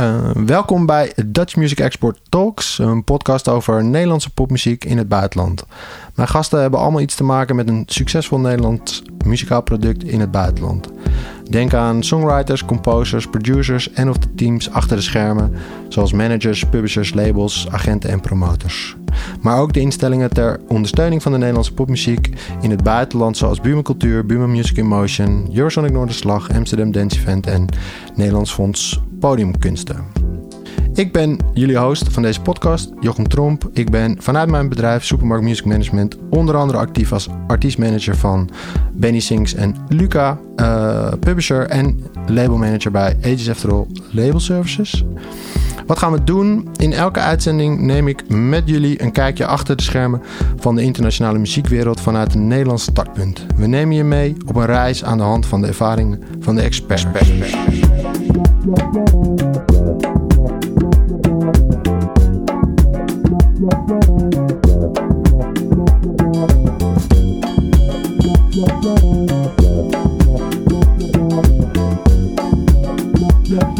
Uh, welkom bij Dutch Music Export Talks, een podcast over Nederlandse popmuziek in het buitenland. Mijn gasten hebben allemaal iets te maken met een succesvol Nederlands muzikaal product in het buitenland. Denk aan songwriters, composers, producers en of de teams achter de schermen, zoals managers, publishers, labels, agenten en promotors. Maar ook de instellingen ter ondersteuning van de Nederlandse popmuziek in het buitenland, zoals Buma Cultuur, Buma Music in Motion, Eurosonic Amsterdam Dance Event en Nederlands Fonds Podiumkunsten. Ik ben jullie host van deze podcast, Jochem Tromp. Ik ben vanuit mijn bedrijf Supermarkt Music Management onder andere actief als artiestmanager van Benny Sings en Luca, uh, publisher en labelmanager bij Ages After All Label Services. Wat gaan we doen? In elke uitzending neem ik met jullie een kijkje achter de schermen van de internationale muziekwereld vanuit een Nederlands startpunt. We nemen je mee op een reis aan de hand van de ervaringen van de experts.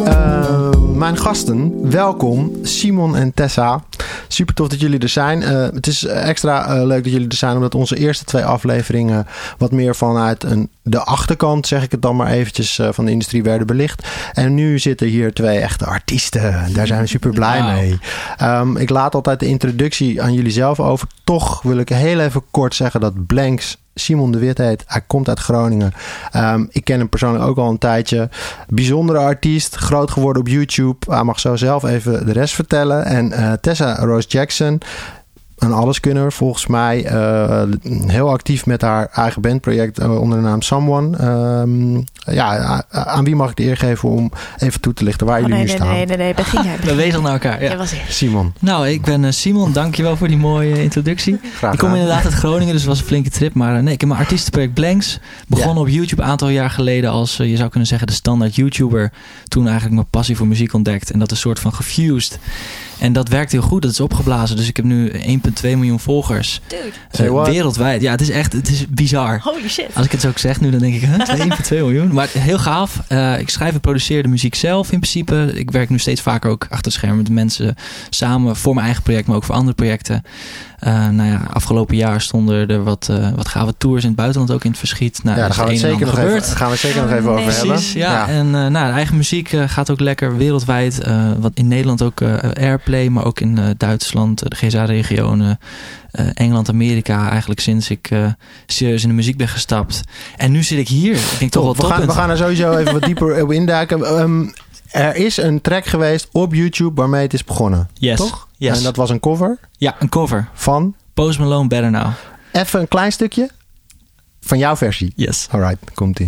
Uh, mijn gasten, welkom Simon en Tessa. Super tof dat jullie er zijn. Uh, het is extra uh, leuk dat jullie er zijn, omdat onze eerste twee afleveringen wat meer vanuit een, de achterkant, zeg ik het dan maar eventjes, uh, van de industrie werden belicht. En nu zitten hier twee echte artiesten. Daar zijn we super blij wow. mee. Um, ik laat altijd de introductie aan jullie zelf over. Toch wil ik heel even kort zeggen dat Blanks Simon de Wit heet. Hij komt uit Groningen. Um, ik ken hem persoonlijk ook al een tijdje. Bijzondere artiest, groot geworden op YouTube. Hij mag zo zelf even de rest vertellen. En uh, Tessa Rose Jackson een alleskunner, volgens mij. Uh, heel actief met haar eigen bandproject uh, onder de naam Someone. Um, ja, aan wie mag ik de eer geven om even toe te lichten waar oh, jullie nee, nu nee, staan? Nee, nee, nee, begin jij. We wezen naar elkaar. Ja. Simon. Nou, ik ben uh, Simon. Dankjewel voor die mooie introductie. Graag ik kom inderdaad uit Groningen, dus het was een flinke trip. Maar nee, ik heb mijn artiestenproject Blanks begonnen ja. op YouTube een aantal jaar geleden als, je zou kunnen zeggen, de standaard YouTuber. Toen eigenlijk mijn passie voor muziek ontdekt. En dat is een soort van gefused. En dat werkt heel goed. Dat is opgeblazen. Dus ik heb nu 1,2 miljoen volgers. Uh, wereldwijd. Ja, het is echt het is bizar. Holy shit. Als ik het zo ook zeg nu, dan denk ik, huh, 1,2 miljoen. Maar heel gaaf. Uh, ik schrijf en produceer de muziek zelf in principe. Ik werk nu steeds vaker ook achter schermen met mensen samen. Voor mijn eigen project, maar ook voor andere projecten. Uh, nou ja, afgelopen jaar stonden er wat, uh, wat gave tours in het buitenland ook in het verschiet. Nou, ja, daar gaan we, zeker nog gebeurd. even, gaan we zeker nog even over Precies, hebben. Ja, ja. en uh, nou, de eigen muziek gaat ook lekker wereldwijd. wat in Nederland ook airplay, maar ook in Duitsland, de GSA-regionen. Engeland, Amerika, eigenlijk sinds ik serieus in de muziek ben gestapt. En nu zit ik hier. Ik denk toch wel we gaan, we gaan er sowieso even wat dieper op induiken. Um, er is een track geweest op YouTube waarmee het is begonnen. Yes. Toch? Yes. En dat was een cover? Ja, een cover. Van? Post Malone Better Now. Even een klein stukje van jouw versie. Yes. Alright, komt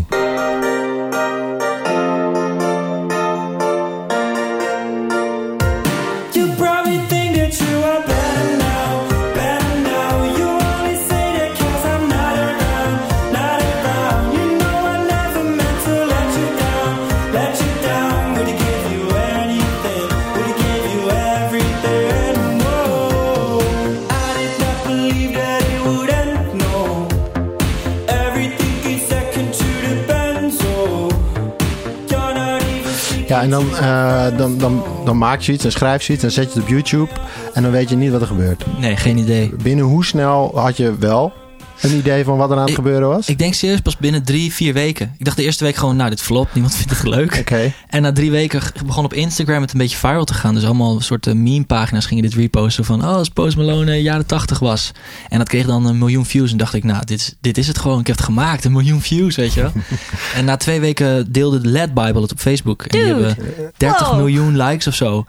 Ja, en dan, uh, dan, dan, dan maak je iets en schrijf je iets en zet je het op YouTube. En dan weet je niet wat er gebeurt. Nee, geen idee. Binnen hoe snel had je wel een idee van wat er aan het ik, gebeuren was? Ik denk serieus pas binnen drie, vier weken. Ik dacht de eerste week gewoon, nou, dit flopt. Niemand vindt het leuk. Okay. En na drie weken begon op Instagram het een beetje viral te gaan. Dus allemaal soorten meme-pagina's gingen dit reposten van... oh, als Post Malone jaren tachtig was. En dat kreeg dan een miljoen views. En dacht ik, nou, dit is, dit is het gewoon. Ik heb het gemaakt. Een miljoen views, weet je wel. en na twee weken deelde de Led Bible het op Facebook. En Dude. die hebben 30 Wow. miljoen likes of zo.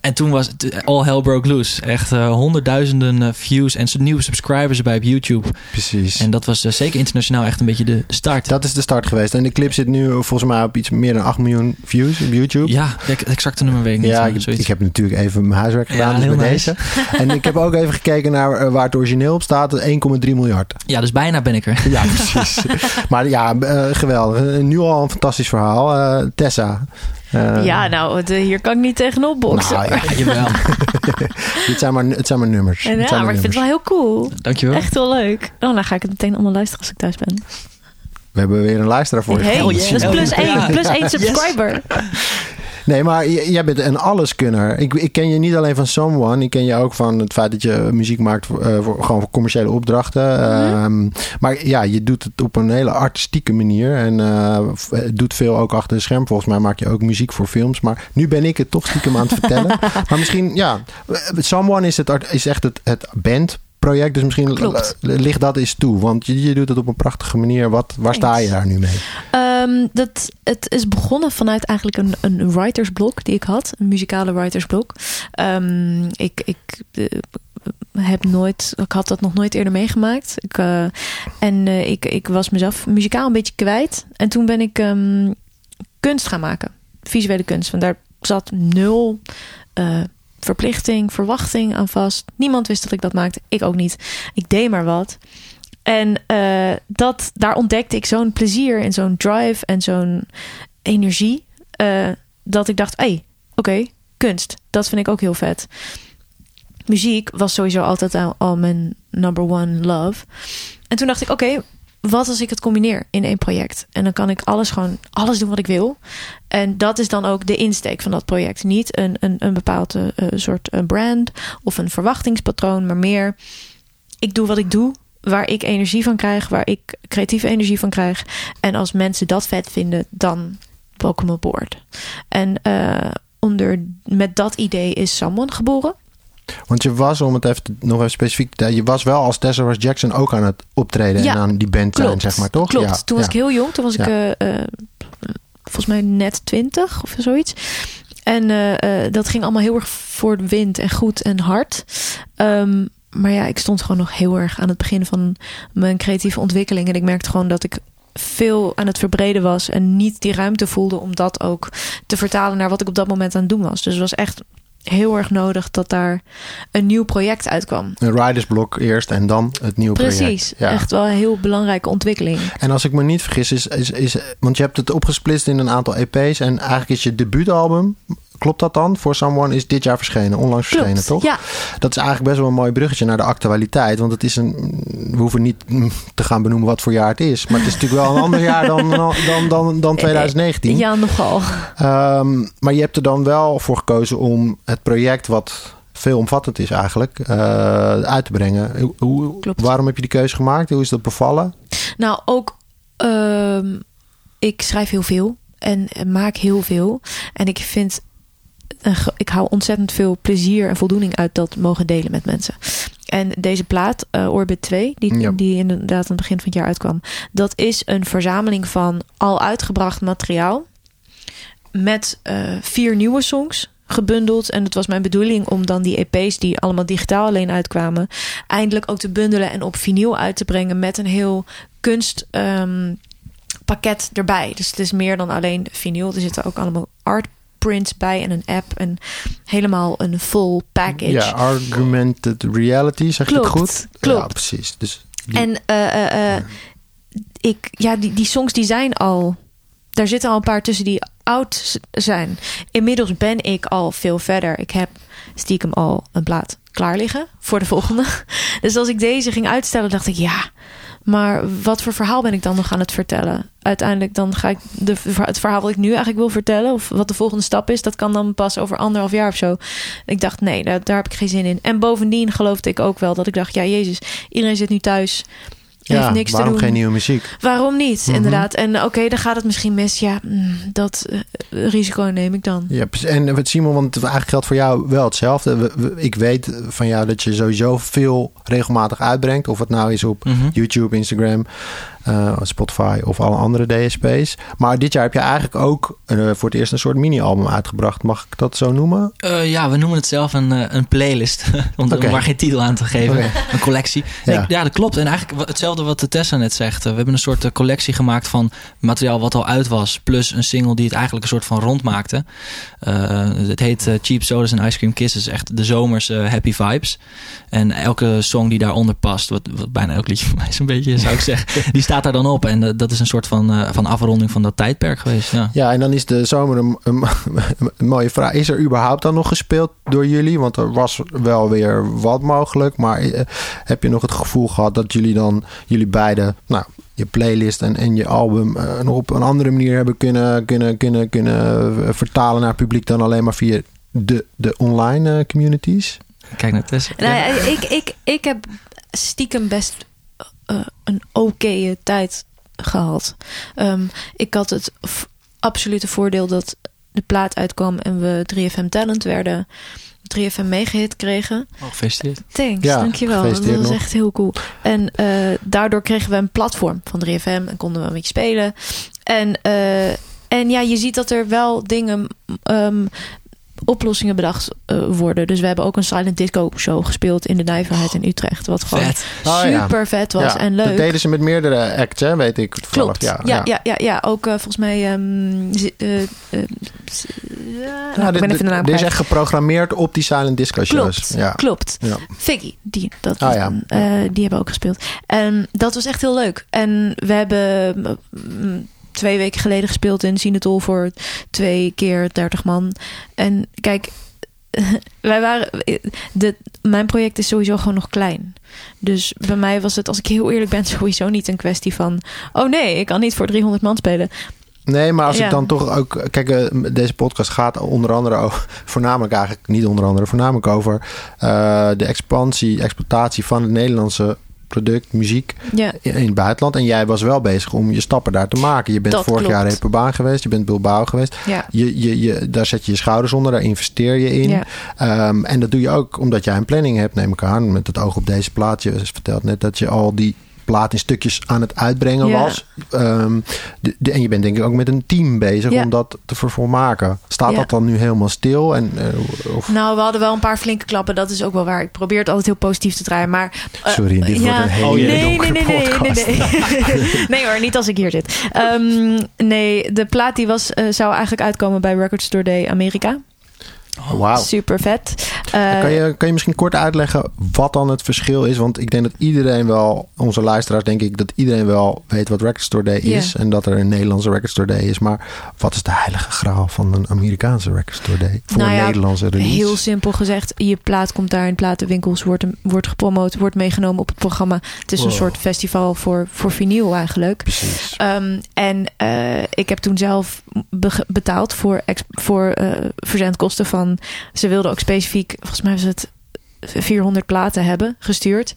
En toen was het all hell broke loose. Echt uh, honderdduizenden uh, views en nieuwe subscribers erbij op YouTube. Precies. En dat was uh, zeker internationaal echt een beetje de start. Dat is de start geweest. En de clip zit nu volgens mij op iets meer dan 8 miljoen views op YouTube. Ja, het exacte nummer weet ik niet. Ja, ik, heb natuurlijk even mijn huiswerk gedaan Ja, dus bij nice. deze. en ik heb ook even gekeken naar waar het origineel op staat. 1,3 miljard. Ja, dus bijna ben ik er. Ja, precies. maar ja, geweldig. Nu al een fantastisch verhaal. Tessa. Uh, ja, nou, het, hier kan ik niet tegenop boksen. Nou, ja, jawel. het, zijn maar, het zijn maar nummers. En ja, zijn maar ik vind het wel heel cool. Dankjewel. Echt heel leuk. Oh, dan ga ik het meteen allemaal luisteren als ik thuis ben. We hebben weer een luisteraar voor je. Hey, dat is plus één, plus één subscriber. Nee, maar jij bent een alleskunner. Ik, ik ken je niet alleen van Someone. Ik ken je ook van het feit dat je muziek maakt voor, eh, voor, gewoon voor commerciële opdrachten. Mhm. Ehm, maar ja, je doet het op een hele artistieke manier. En eh, doet veel ook achter de scherm. Volgens mij maak je ook muziek voor films. Maar nu ben ik het toch stiekem aan het vertellen. Maar misschien, ja. eh, Someone is, het, is echt het, het bandproject. Dus misschien Klopt. ligt dat eens toe. Want je, je doet het op een prachtige manier. Wat, waar sta je daar nu mee? Ehm, dat, het is begonnen vanuit eigenlijk een, een writersblok die ik had. Een muzikale writersblok. Ehm, ik ik eh, heb nooit... Ik had dat nog nooit eerder meegemaakt. Ik, eh, en eh, ik, ik was mezelf muzikaal een beetje kwijt. En toen ben ik ehm, kunst gaan maken. Visuele kunst. Want daar zat nul... verplichting, verwachting aan vast. Niemand wist dat ik dat maakte. Ik ook niet. Ik deed maar wat. En eh, dat, daar ontdekte ik zo'n plezier en zo'n drive en zo'n energie. eh, dat ik dacht, hé, hey, oké, kunst. Dat vind ik ook heel vet. Muziek was sowieso altijd al, al mijn number one love. En toen dacht ik, oké, wat als ik het combineer in één project? En dan kan ik alles gewoon, alles doen wat ik wil. En dat is dan ook de insteek van dat project. Niet een, een, een bepaald eh, soort eh, brand of een verwachtingspatroon, maar meer, ik doe wat ik doe waar ik energie van krijg, waar ik creatieve energie van krijg. En als mensen dat vet vinden, dan welkom aboard. En eh, onder, met dat idee is Someone geboren. Want je was, om het even nog even specifiek te je was wel als Tessa Ross Jackson ook aan het optreden Ja, en aan die band zijn, zeg maar, toch? Klopt. Ja, Toen was ik heel jong. Toen was ik eh, eh, volgens mij net twintig of zoiets. En eh, dat ging allemaal heel erg voor de wind en goed en hard. Ehm, maar ja, ik stond gewoon nog heel erg aan het begin van mijn creatieve ontwikkeling. En ik merkte gewoon dat ik veel aan het verbreden was en niet die ruimte voelde om dat ook te vertalen naar wat ik op dat moment aan het doen was. Dus het was echt heel erg nodig dat daar een nieuw project uitkwam. Een ridersblok eerst en dan het nieuwe project. Precies, Ja. echt wel een heel belangrijke ontwikkeling. En als ik me niet vergis, is, is, is, want je hebt het opgesplitst in een aantal EP's en eigenlijk is je debuutalbum, klopt dat dan? For Someone is dit jaar verschenen, onlangs verschenen, toch? Ja, Dat is eigenlijk best wel een mooi bruggetje naar de actualiteit. Want het is een. We hoeven niet mm, te gaan benoemen wat voor jaar het is. Maar het is natuurlijk wel een ander jaar dan, dan, dan, dan 2019. ja nogal. Ehm, maar je hebt er dan wel voor gekozen om het project, wat veelomvattend is eigenlijk, eh, uit te brengen. Hoe- Klopt. waarom heb je die keuze gemaakt? Hoe is dat bevallen? Nou, ook ehm, ik schrijf heel veel en maak heel veel. En ik vind, ik hou ontzettend veel plezier en voldoening uit dat mogen delen met mensen. En deze plaat, eh, Orbit 2, die, Ja. die inderdaad aan het begin van het jaar uitkwam, dat is een verzameling van al uitgebracht materiaal met eh, vier nieuwe songs gebundeld. En het was mijn bedoeling om dan die EP's die allemaal digitaal alleen uitkwamen, eindelijk ook te bundelen en op vinyl uit te brengen met een heel kunstpakket pakket erbij. Dus het is meer dan alleen vinyl. Er zitten ook allemaal art prints bij en een app en helemaal een full package. Ja, augmented reality, zeg je het goed? klopt. Ja, precies. Dus die- En eh, eh, eh, ik, ja, die, die songs die zijn al. Daar zitten al een paar tussen die oud zijn. Inmiddels ben ik al veel verder. Ik heb stiekem al een plaat klaar liggen voor de volgende. Dus als ik deze ging uitstellen, dacht ik ja. Maar wat voor verhaal ben ik dan nog aan het vertellen? Uiteindelijk dan ga ik de, het verhaal wat ik nu eigenlijk wil vertellen, of wat de volgende stap is, dat kan dan pas over anderhalf jaar of zo. Ik dacht, nee, daar, daar heb ik geen zin in. En bovendien geloofde ik ook wel dat ik dacht, ja, Jezus, iedereen zit nu thuis. Heeft ja, niks te waarom doen. geen nieuwe muziek? Waarom niet, Mhm. inderdaad. En oké, dan gaat het misschien mis. Ja, mm, dat eh, risico neem ik dan. Ja, en wat Simon, want eigenlijk geldt voor jou wel hetzelfde. Ik weet van jou dat je sowieso veel regelmatig uitbrengt. Of het nou is op Mhm. YouTube, Instagram, eh, Spotify of alle andere DSP's. Maar dit jaar heb je eigenlijk ook eh, voor het eerst een soort mini-album uitgebracht. Mag ik dat zo noemen? Eh, ja, we noemen het zelf een, een playlist. om Oké. maar geen titel aan te geven. Een collectie. Nee, Ja. dat klopt. En eigenlijk hetzelfde wat de Tessa net zegt. We hebben een soort collectie gemaakt van materiaal wat al uit was. Plus een single die het eigenlijk een soort van rondmaakte. Eh het heet Cheap Sodas and Ice Cream Kisses. Echt de zomerse happy vibes. En elke song die daaronder past, wat, wat bijna elk liedje van mij is een beetje, zou ik zeggen. Die staat staat daar dan op. En eh, dat is een soort van, eh, van afronding van dat tijdperk geweest. Ja. Ja, en dan is de zomer een, een, een mooie vraag. Is er überhaupt dan nog gespeeld door jullie? Want er was wel weer wat mogelijk. Maar eh, heb je nog het gevoel gehad dat jullie dan, jullie beiden, nou, je playlist en, en je album nog op een andere manier hebben kunnen, kunnen, kunnen, kunnen vertalen naar het publiek dan alleen maar via de, de online communities? Kijk naar Tess. Nou ja, ik, ik, ik heb stiekem best eh, een oké tijd gehad. Ehm, ik had het f- absolute voordeel dat de plaat uitkwam en we 3FM Talent werden. 3FM meegehit kregen. Oh, gefeliciteerd. Thanks, Ja, dankjewel. Dat was nog. echt heel cool. En eh, daardoor kregen we een platform van 3FM en konden we een beetje spelen. En, eh, en ja, je ziet dat er wel dingen, ehm, oplossingen bedacht eh, worden. Dus we hebben ook een silent disco show gespeeld in de Nijverheid in Utrecht. Wat gewoon Vet. Oh, ja. super vet was Ja, en Dat leuk. deden ze met meerdere acts, hè? weet ik. Klopt. Ja, ja, ja, ja, ja. Ook eh, volgens mij. ehm, eh, eh, z- ja, nou, ik ben dit- even de naam dit is echt geprogrammeerd op die silent disco shows. Klopt, Ja. klopt. Ja. Figgy, die, dat, Ah, ja. eh, die hebben ook gespeeld. En dat was echt heel leuk. En we hebben mm, twee weken geleden gespeeld in Sinatol voor twee keer 30 man. En kijk, wij waren. De, mijn project is sowieso gewoon nog klein. Dus bij mij was het, als ik heel eerlijk ben, sowieso niet een kwestie van. Oh nee, ik kan niet voor 300 man spelen. Nee, maar als Ja. ik dan toch ook... Kijk, eh, deze podcast gaat onder andere over... Voornamelijk eigenlijk, niet onder andere, voornamelijk over... eh, de expansie, exploitatie van het Nederlandse product, muziek Ja, in het buitenland. En jij was wel bezig om je stappen daar te maken. Je bent Dat vorig klopt. jaar Reeperbaan geweest. Je bent Bilbao geweest. ja. Je, je, je, daar zet je je schouders onder, daar investeer je in. Ja. Ehm, en dat doe je ook omdat jij een planning hebt, neem ik aan. Met het oog op deze plaat. Je vertelt net dat je al die plaat in stukjes aan het uitbrengen Ja. was. Ehm, de, de- en je bent denk ik ook met een team bezig Ja. om dat te vervolmaken. Staat Ja. dat dan nu helemaal stil? En, eh, of, Nou, we hadden wel een paar flinke klappen. Dat is ook wel waar. Ik probeer het altijd heel positief te draaien. Maar eh, Sorry, dit wordt een hele Oh, nee, nee, nee, nee, nee, podcast. nee. nee hoor, niet als ik hier zit. Ehm, nee, de plaat die was, eh, zou eigenlijk uitkomen bij Record Store Day Amerika. Wauw. Super vet. Eh, Kan je, kan je misschien kort uitleggen wat dan het verschil is? Want ik denk dat iedereen wel, onze luisteraars denk ik, dat iedereen wel weet wat Record Store Day is. En dat er een Nederlandse Record Store Day is. Maar wat is de heilige graal van een Amerikaanse Record Store Day? Voor Nou een ja, Nederlandse release? Heel simpel gezegd, je plaat komt daar in platenwinkels, wordt, wordt gepromoot, wordt meegenomen op het programma. Het is een Wow. soort festival voor, voor vinyl eigenlijk. Precies. Ehm, en eh, ik heb toen zelf be- betaald voor, voor eh, verzendkosten van. Ze wilden ook specifiek, volgens mij was het 400 platen hebben gestuurd.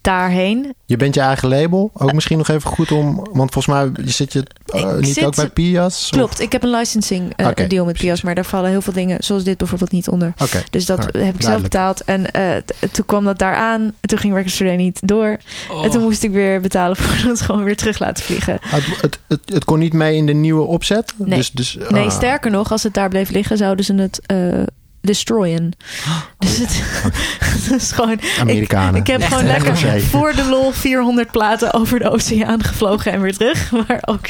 Daarheen. Je bent je eigen label. Ook misschien nog even goed om... Want volgens mij zit je eh, niet zit- ook bij Pias? Klopt, ik heb een licensing eh, deal met precies. Pias, maar daar vallen heel veel dingen, zoals dit bijvoorbeeld, niet onder. Oké. Dus dat heb ik zelf betaald. En eh, toen kwam dat daar aan. En toen ging Record Store Day niet door. Oh. En toen moest ik weer betalen voor het gewoon weer terug laten vliegen. Het, het, het, het kon niet mee in de nieuwe opzet? Nee. Dus, dus, Nee, ah. sterker nog, als het daar bleef liggen, zouden ze het eh destroyen. Dus het, het is gewoon. Amerikanen. Ik heb Echt gewoon lekker voor de lol 400 platen over de oceaan gevlogen en weer terug. Waar ook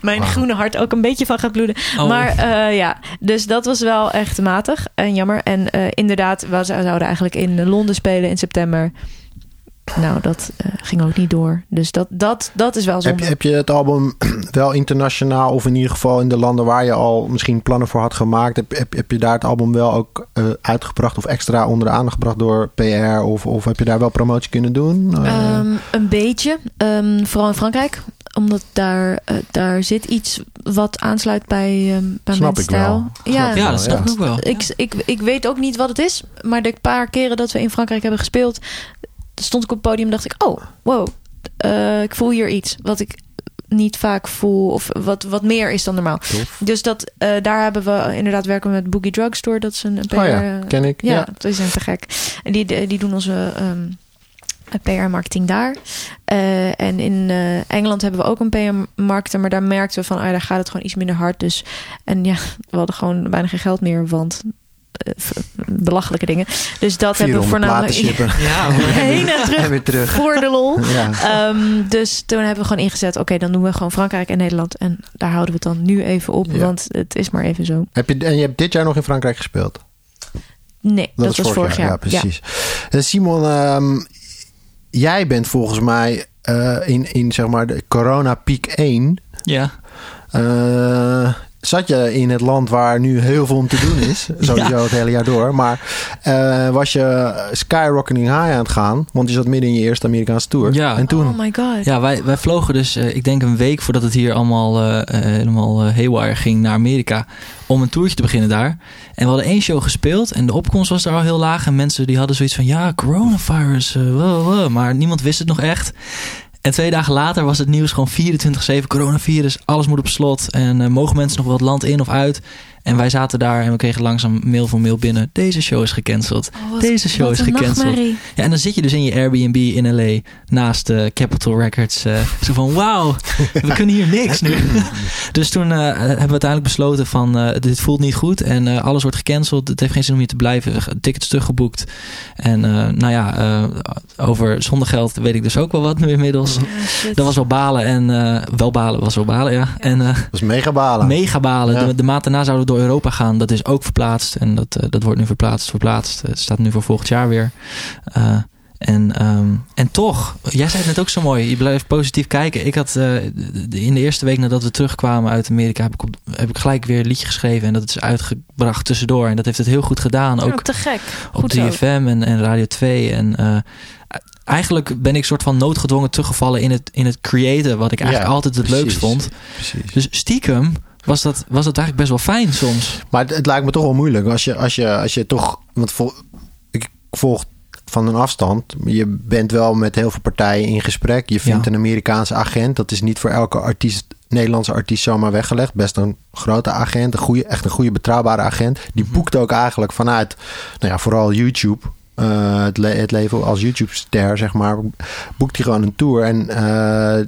mijn groene hart ook een beetje van gaat bloeden. Oh. Maar eh, ja, dus dat was wel echt matig en jammer. En eh, inderdaad, we zouden eigenlijk in Londen spelen in september. Nou, dat eh, ging ook niet door. Dus dat, dat, dat is wel Heb zonde. je, heb je het album wel internationaal of in ieder geval in de landen waar je al misschien plannen voor had gemaakt? Heb, heb, heb je daar het album wel ook eh, uitgebracht of extra onder de aandacht gebracht door PR? Of, of heb je daar wel promotie kunnen doen? Eh, Ehm, een beetje. Ehm, vooral in Frankrijk. Omdat daar, daar zit iets wat aansluit bij, ehm bij Snap mijn ik wel. stijl. Snap Ja, ik ja, wel, dat snap ik ook wel. Ik, ik, ik weet ook niet wat het is. Maar de paar keren dat we in Frankrijk hebben gespeeld... stond ik op het podium en dacht ik... oh, wow, eh, ik voel hier iets wat ik niet vaak voel... of wat, wat meer is dan normaal. Tof. Dus dat, eh, daar hebben we inderdaad werken we met Boogie Drugstore. Dat is een, een PR... Oh ja, ken ik. Ja, Ja. dat is te gek. En die, die doen onze ehm, PR-marketing daar. Eh, en in eh, Engeland hebben we ook een PR-marketer, maar daar merkten we van, ah, daar gaat het gewoon iets minder hard. Dus, en ja, we hadden gewoon bijna geen geld meer, want eh, belachelijke dingen. Dus dat hebben we 400 voornamelijk platen shippen. Ja, heen en terug En weer terug. voor de lol. Ja. Ehm, dus toen hebben we gewoon ingezet, oké, dan doen we gewoon Frankrijk en Nederland. En daar houden we het dan nu even op, Ja. want het is maar even zo. Heb je, en je hebt dit jaar nog in Frankrijk gespeeld? Nee, dat, was vorig jaar. Ja, precies. Eh, Simon, ehm, jij bent volgens mij eh, in, in zeg maar de corona piek 1... Ja. eh, zat je in het land waar nu heel veel om te doen is. Sowieso het hele jaar door. Maar eh, was je skyrocketing high aan het gaan. Want je zat midden in je eerste Amerikaanse tour. Ja. En toen... Oh my god. Ja, wij, wij vlogen dus, eh, ik denk een week voordat het hier allemaal eh, eh, helemaal eh, haywire ging naar Amerika. Om een toertje te beginnen daar. En we hadden één show gespeeld en de opkomst was daar al heel laag. En mensen die hadden zoiets van, ja, coronavirus, wow, wow. maar niemand wist het nog echt. En twee dagen later was het nieuws gewoon 24-7 coronavirus. Alles moet op slot. En eh, mogen mensen nog wel het land in of uit? En wij zaten daar en we kregen langzaam mail voor mail binnen. Deze show is gecanceld. Oh, Deze show wat is een gecanceld. Ja, en dan zit je dus in je Airbnb in LA naast uh, Capitol Records. eh, zo van, wauw, we kunnen hier niks nu. dus toen eh, hebben we uiteindelijk besloten van, eh, dit voelt niet goed. En eh, alles wordt gecanceld. Het heeft geen zin om hier te blijven. Tickets teruggeboekt. En eh, nou ja, eh, over zonder geld weet ik dus ook wel wat nu inmiddels. Ja, shit. Dat was wel balen. En eh, wel balen was wel balen, ja. En eh, Dat is mega balen. mega balen. Ja. De, de maand daarna zouden we door Europa gaan. Dat is ook verplaatst. En dat, eh, dat wordt nu verplaatst, verplaatst. Het staat nu voor volgend jaar weer. Eh, en, ehm, en toch, jij zei het net ook zo mooi. Je blijft positief kijken. Ik had eh, in de eerste week nadat we terugkwamen uit Amerika... heb ik, op, heb ik gelijk weer een liedje geschreven. En dat is uitgebracht tussendoor. En dat heeft het heel goed gedaan. Ook te gek. op Goed zo. 3FM en, en Radio 2. En eh, eigenlijk ben ik soort van noodgedwongen teruggevallen in het, in het creëren... wat ik eigenlijk Ja, altijd het precies. leukst vond. Precies. Dus stiekem was dat, was dat eigenlijk best wel fijn soms. Maar het, het lijkt me toch wel moeilijk als je, als je, als je toch. Want vol, ik volg van een afstand. Je bent wel met heel veel partijen in gesprek. Je vindt Ja. een Amerikaanse agent. Dat is niet voor elke artiest, Nederlandse artiest zomaar weggelegd. Best een grote agent. Een goede, echt een goede betrouwbare agent. Die Mhm. boekt ook eigenlijk vanuit, nou ja, vooral YouTube. eh, het, le- het leven als YouTube-ster, zeg maar. Boekt hij gewoon een tour. En eh,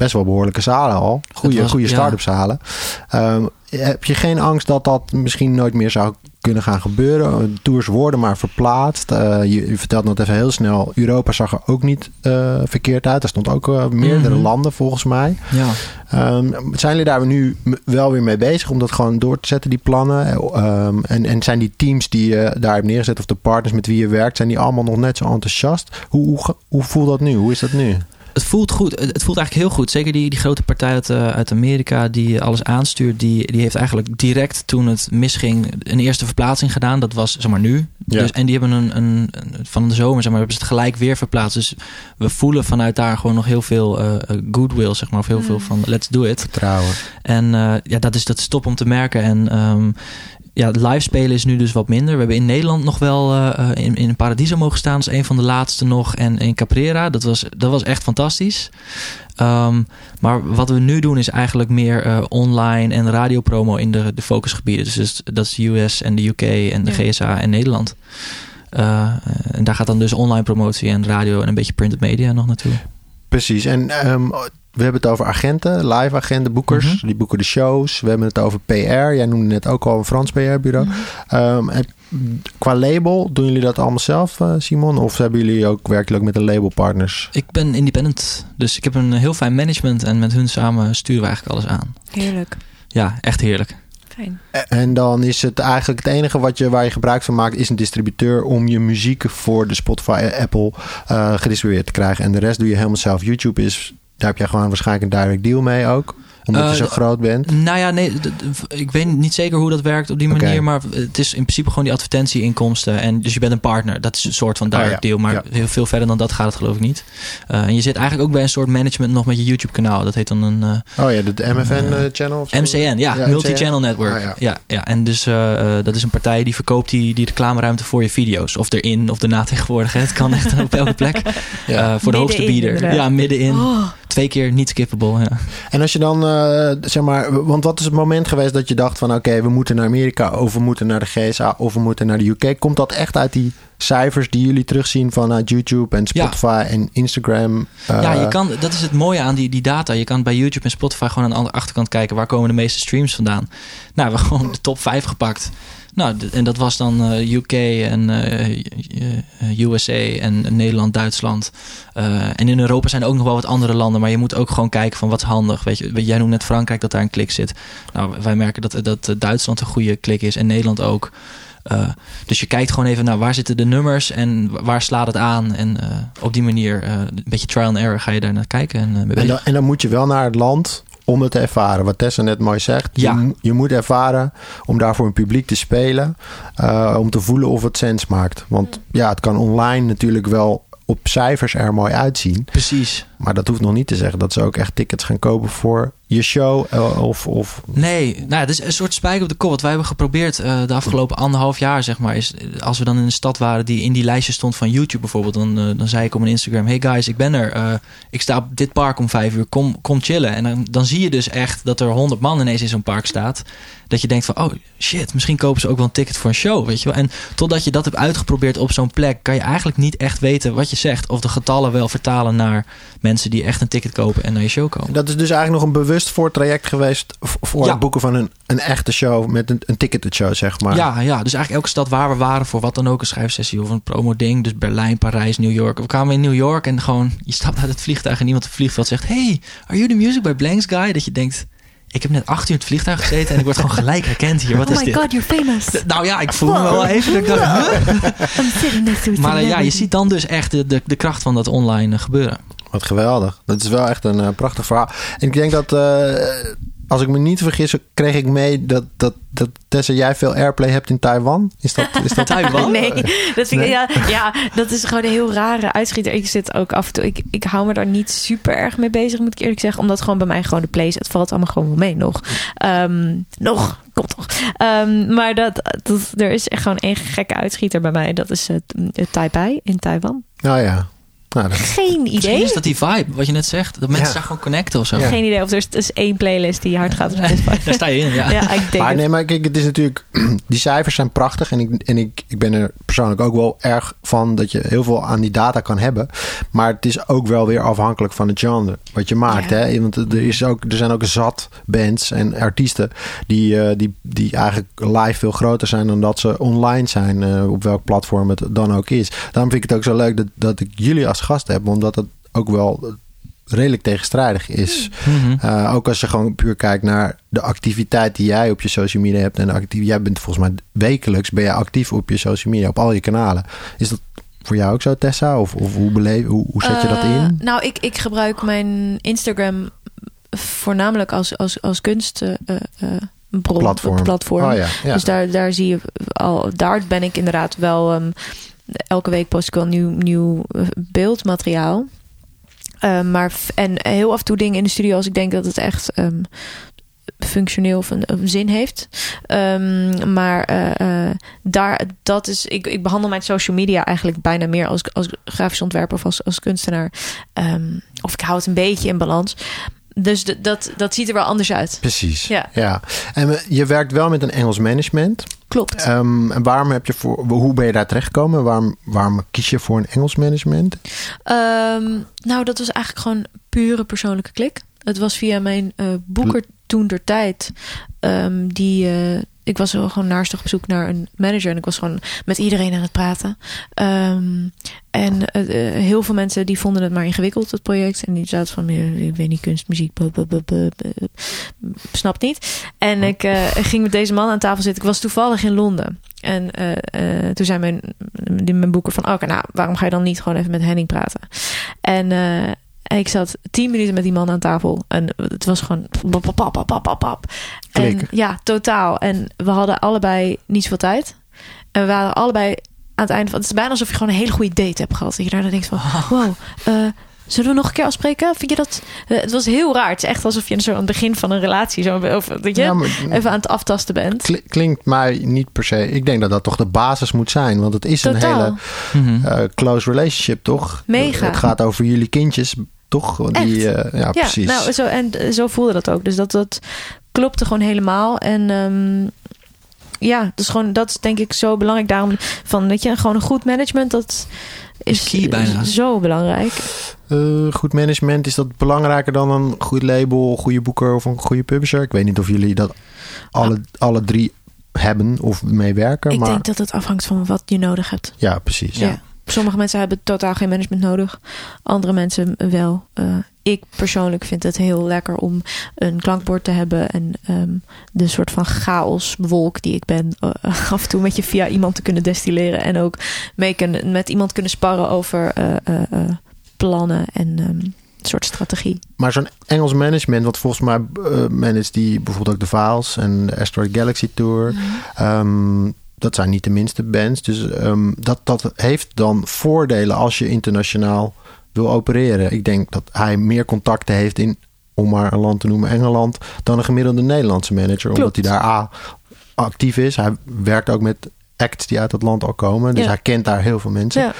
best wel behoorlijke zalen al. Goede, goede ja. start-up zalen. Ehm, heb je geen angst dat dat misschien nooit meer zou kunnen gaan gebeuren? Tours worden maar verplaatst. Eh, je, je vertelt nog even heel snel. Europa zag er ook niet eh, verkeerd uit. Er stond ook eh, meerdere Mhm. landen volgens mij. Ja. Ehm, zijn jullie daar nu wel weer mee bezig om dat gewoon door te zetten, die plannen? Ehm, en, en zijn die teams die je daar hebt neergezet of de partners met wie je werkt, zijn die allemaal nog net zo enthousiast? Hoe, hoe, hoe voelt dat nu? Hoe is dat nu? Het voelt goed. Het voelt eigenlijk heel goed. Zeker die, die grote partij uit, eh, uit Amerika die alles aanstuurt, die, die heeft eigenlijk direct toen het misging een eerste verplaatsing gedaan. Dat was zeg maar nu. Ja. Dus, en die hebben een, een, een- van de zomer zeg maar, hebben ze het gelijk weer verplaatst. Dus we voelen vanuit daar gewoon nog heel veel eh, eh, goodwill, zeg maar, of heel Mm. veel van let's do it. Vertrouwen. En eh, ja, dat is, dat is top om te merken. En ehm, ja, live spelen is nu dus wat minder. We hebben in Nederland nog wel eh, eh, in, in Paradiso mogen staan. Dat is een van de laatste nog. En in Caprera. Dat was, dat was echt fantastisch. Ehm, maar wat we nu doen is eigenlijk meer eh, online en radiopromo in de, de focusgebieden. Dus, dus dat is de US en de UK en de Ja. GSA en Nederland. En daar gaat dan dus online promotie en radio en een beetje printed media nog naartoe. Precies. En ehm, we hebben het over agenten, live agenten, boekers. Mhm. Die boeken de shows. We hebben het over PR. Jij noemde net ook al een Frans PR-bureau. Mhm. Ehm, qua label, doen jullie dat allemaal zelf, eh, Simon? Of hebben jullie ook werkelijk met een labelpartners? Ik ben independent, dus ik heb een heel fijn management en met hun samen sturen we eigenlijk alles aan. Heerlijk. Ja, echt heerlijk. En dan is het eigenlijk het enige wat je, waar je gebruik van maakt, is een distributeur om je muziek voor de Spotify en Apple eh, gedistribueerd te krijgen. En de rest doe je helemaal zelf. YouTube is, daar heb jij gewoon waarschijnlijk een direct deal mee ook. Omdat je Eh, zo groot bent. Nou ja, nee, ik weet niet zeker hoe dat werkt op die manier, maar het is in principe gewoon die advertentieinkomsten. En dus je bent een partner, dat is een soort van direct Ah, ja. deal, maar Ja. heel veel verder dan dat gaat het geloof ik niet. Eh, en je zit eigenlijk ook bij een soort management nog met je YouTube kanaal. Dat heet dan een eh, Oh ja, de MFN-channel of zo? MCN, ja, Ja, Multi-Channel. Network. Ah, ja. ja. Ja, en dus eh, eh, dat is een partij die verkoopt die, die reclameruimte voor je video's. Of erin of erna tegenwoordig. hè. Het kan echt op elke plek. Ja. Eh, voor de hoogste bieder. inderdaad. Ja, middenin. Oh, Twee keer niet skippable. Ja. En als je dan, eh, zeg maar, want wat is het moment geweest dat je dacht van oké, we moeten naar Amerika of we moeten naar de GSA of we moeten naar de UK? Komt dat echt uit die cijfers die jullie terugzien vanuit YouTube en Ja. Spotify en Instagram? Eh, Ja, je kan, dat is het mooie aan die, die data. Je kan bij YouTube en Spotify gewoon aan de andere achterkant kijken waar komen de meeste streams vandaan. Nou, we hebben gewoon de top 5 gepakt. Nou, en dat was dan eh, UK en eh, USA en Nederland, Duitsland. Eh, en in Europa zijn er ook nog wel wat andere landen, maar je moet ook gewoon kijken van wat is handig. Weet je, jij noemt net Frankrijk dat daar een klik zit. Nou, wij merken dat, dat eh, Duitsland een goede klik is en Nederland ook. Eh, dus je kijkt gewoon even naar waar zitten de nummers en waar slaat het aan. En eh, op die manier, eh, een beetje trial and error, ga je daar naar kijken. En, eh, En dan, en dan moet je wel naar het land om het te ervaren. Wat Tessa net mooi zegt. Ja. Je, je moet ervaren om daarvoor een publiek te spelen. eh, om te voelen of het sens maakt. Want ja, het kan online natuurlijk wel op cijfers er mooi uitzien. Precies. Maar dat hoeft nog niet te zeggen dat ze ook echt tickets gaan kopen voor je show. eh, of, of Nee, nou, ja, het is een soort spijker op de kop. Wat wij hebben geprobeerd eh, de afgelopen anderhalf jaar, zeg maar, is als we dan in een stad waren die in die lijstje stond van YouTube bijvoorbeeld, dan, eh, dan zei ik op mijn Instagram: Hey guys, ik ben er. Eh, ik sta op dit park om vijf uur. Kom, kom chillen. En dan, dan zie je dus echt dat er honderd man ineens in zo'n park staat. Dat je denkt van, oh shit, misschien kopen ze ook wel een ticket voor een show, weet je wel. En totdat je dat hebt uitgeprobeerd op zo'n plek, kan je eigenlijk niet echt weten wat je zegt. Of de getallen wel vertalen naar mensen die echt een ticket kopen en naar je show komen. Dat is dus eigenlijk nog een bewust voortraject geweest v- voor Ja. het boeken van een, een echte show met een, een ticketed show, zeg maar. Ja, ja, dus eigenlijk elke stad waar we waren voor wat dan ook, een schrijfsessie of een promo-ding. Dus Berlijn, Parijs, New York. We kwamen in New York en gewoon, je stapt uit het vliegtuig en iemand op het vliegveld zegt: Hey, are you the music by Blanks guy? Dat je denkt: Ik heb net acht uur in het vliegtuig gezeten en ik word gewoon gelijk herkend hier. Wat oh is my dit? god, you're famous. Nou ja, ik voel me wel even. dat ik dacht, huh? I'm sitting next to a Maar eh, ja, je ziet dan dus echt de, de, de kracht van dat online eh, gebeuren. Wat geweldig. Dat is wel echt een eh, prachtig verhaal. En ik denk dat, eh, als ik me niet vergis, kreeg ik mee dat, dat, dat Tessa, jij veel airplay hebt in Taiwan. Is dat, is dat Taiwan? Nee, dat, vind ik, Nee? Ja, ja, dat is gewoon een heel rare uitschieter. Ik zit ook af en toe. Ik, ik hou me daar niet super erg mee bezig, moet ik eerlijk zeggen. Omdat gewoon bij mij gewoon de plays. Het valt allemaal gewoon wel mee nog. Ehm, nog, komt toch. Ehm, maar dat, dat, er is echt gewoon één gekke uitschieter bij mij. Dat is het, het Taipei in Taiwan. Nou ja. Nou, dat, Geen Misschien idee. is dat die vibe, wat je net zegt. Dat mensen Ja. daar gewoon connecten of zo. Ja. Geen idee of er is, is één playlist die hard gaat op Spotify. Daar sta je in, ja. Ja, ik denk maar het. nee, maar kijk, het is natuurlijk... Die cijfers zijn prachtig. En, ik, en ik, ik ben er persoonlijk ook wel erg van dat je heel veel aan die data kan hebben. Maar het is ook wel weer afhankelijk van het genre wat je maakt. Ja. Hè? Want er, is ook, er zijn ook zat bands en artiesten die, eh, die, die eigenlijk live veel groter zijn dan dat ze online zijn. eh, op welk platform het dan ook is. Daarom vind ik het ook zo leuk dat, dat ik jullie als gast heb. Omdat het ook wel redelijk tegenstrijdig is. Mhm. Uh, ook als je gewoon puur kijkt naar de activiteit die jij op je social media hebt. En de actief, jij bent volgens mij wekelijks ben je actief op je social media, op al je kanalen. Is dat voor jou ook zo, Tessa? Of, of hoe, beleef, hoe, hoe zet je dat Eh, in? Nou, ik, ik gebruik mijn Instagram voornamelijk als, als, als kunst. eh, eh, bron, Platform. platform. Oh ja, ja. Dus daar, daar zie je al, daar ben ik inderdaad wel. ehm, elke week post ik wel nieuw, nieuw eh, beeldmateriaal. Eh, maar en heel af en toe dingen in de studio als ik denk dat het echt ehm, functioneel of een, zin heeft. Ehm, maar eh, eh, daar, dat is, ik, ik behandel mijn social media eigenlijk bijna meer als, als grafisch ontwerper of als, als kunstenaar. Ehm, of ik hou het een beetje in balans. Dus dat, dat ziet er wel anders uit. Precies. Ja. ja. En je werkt wel met een Engels management. Klopt. Ehm, en waarom heb je voor, hoe ben je daar terechtgekomen? Waarom, waarom kies je voor een Engels management? Ehm, nou, dat was eigenlijk gewoon pure persoonlijke klik. Het was via mijn eh, boeker toen der tijd. ehm, die, eh, ik was gewoon naarstig op zoek naar een manager. En ik was gewoon met iedereen aan het praten. Ehm, en eh, eh, heel veel mensen die vonden het maar ingewikkeld, het project. En die zaten van, ik weet niet, kunst, muziek, bu- bu- bu- bu- bu- snap niet. En ik eh, ging met deze man aan tafel zitten. Ik was toevallig in Londen. En toen zei mijn, mijn boeker van... oké, nou, waarom ga je dan niet gewoon even met Henning praten? En, en ik zat tien minuten met die man aan tafel. En het was gewoon... pap, pap, pap, pap, pap, pap. En, ja, totaal. En we hadden allebei niet zoveel tijd. En we waren allebei aan het einde van... Het is bijna alsof je gewoon een hele goede date hebt gehad. Dat je daar dan denkt van... Wow, eh, zullen we nog een keer afspreken? Vind je dat... eh, het was heel raar. Het is echt alsof je zo aan het begin van een relatie... Zo, of, dat je Ja, maar- even aan het aftasten bent. Kli- Klinkt mij niet per se. Ik denk dat dat toch de basis moet zijn. Want het is een hele Mhm. eh, close relationship, toch? Mega. Het gaat over jullie kindjes, toch? Die, eh, ja, Ja, precies. nou, zo, en zo voelde dat ook. Dus dat, dat klopte gewoon helemaal. En ehm, ja, dus gewoon, dat is denk ik zo belangrijk. Daarom van, weet je, gewoon een goed management, dat is key bijna. zo belangrijk. Eh, goed management, is dat belangrijker dan een goed label, goede boeker of een goede publisher? Ik weet niet of jullie dat alle, alle drie hebben of meewerken. Ik maar denk dat het afhangt van wat je nodig hebt. ja, precies. Ja. Sommige mensen hebben totaal geen management nodig. Andere mensen wel. Eh, ik persoonlijk vind het heel lekker om een klankbord te hebben. En ehm, de soort van chaoswolk die ik ben. eh, af en toe met je via iemand te kunnen destilleren. En ook mee kunnen, met iemand kunnen sparren over eh, plannen en een soort strategie. Maar zo'n Engels management, want volgens mij eh managt die bijvoorbeeld ook de Files en de Asteroid Galaxy Tour. Ehm, dat zijn niet de minste bands. Dus ehm, dat, dat heeft dan voordelen als je internationaal wil opereren. Ik denk dat hij meer contacten heeft in, om maar een land te noemen, Engeland, dan een gemiddelde Nederlandse manager. Omdat hij daar A actief is. Hij werkt ook met acts die uit dat land al komen. Dus Ja. hij kent daar heel veel mensen. Ja.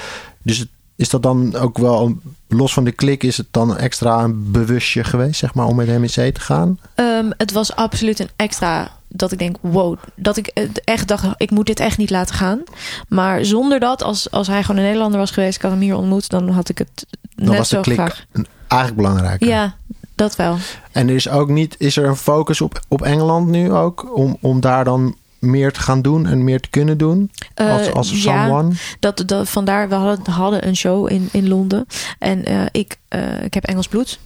Dus is dat dan ook wel, los van de klik, is het dan extra een bewustje geweest, zeg maar, om met zee te gaan? Ehm, het was absoluut een extra dat ik denk, wow, dat ik eh, echt dacht, ik moet dit echt niet laten gaan. Maar zonder dat, als, als hij gewoon een Nederlander was geweest, ik had hem hier ontmoet, dan had ik het Dan net was de zo klik graag. eigenlijk belangrijk. Ja, dat wel. En er is ook niet, is er een focus op, op Engeland nu ook, om, om daar dan meer te gaan doen en meer te kunnen doen? Als, Eh, als ja, someone? dat, dat, vandaar, we hadden, hadden een show in, in Londen. En eh, ik, ik heb Engels bloed.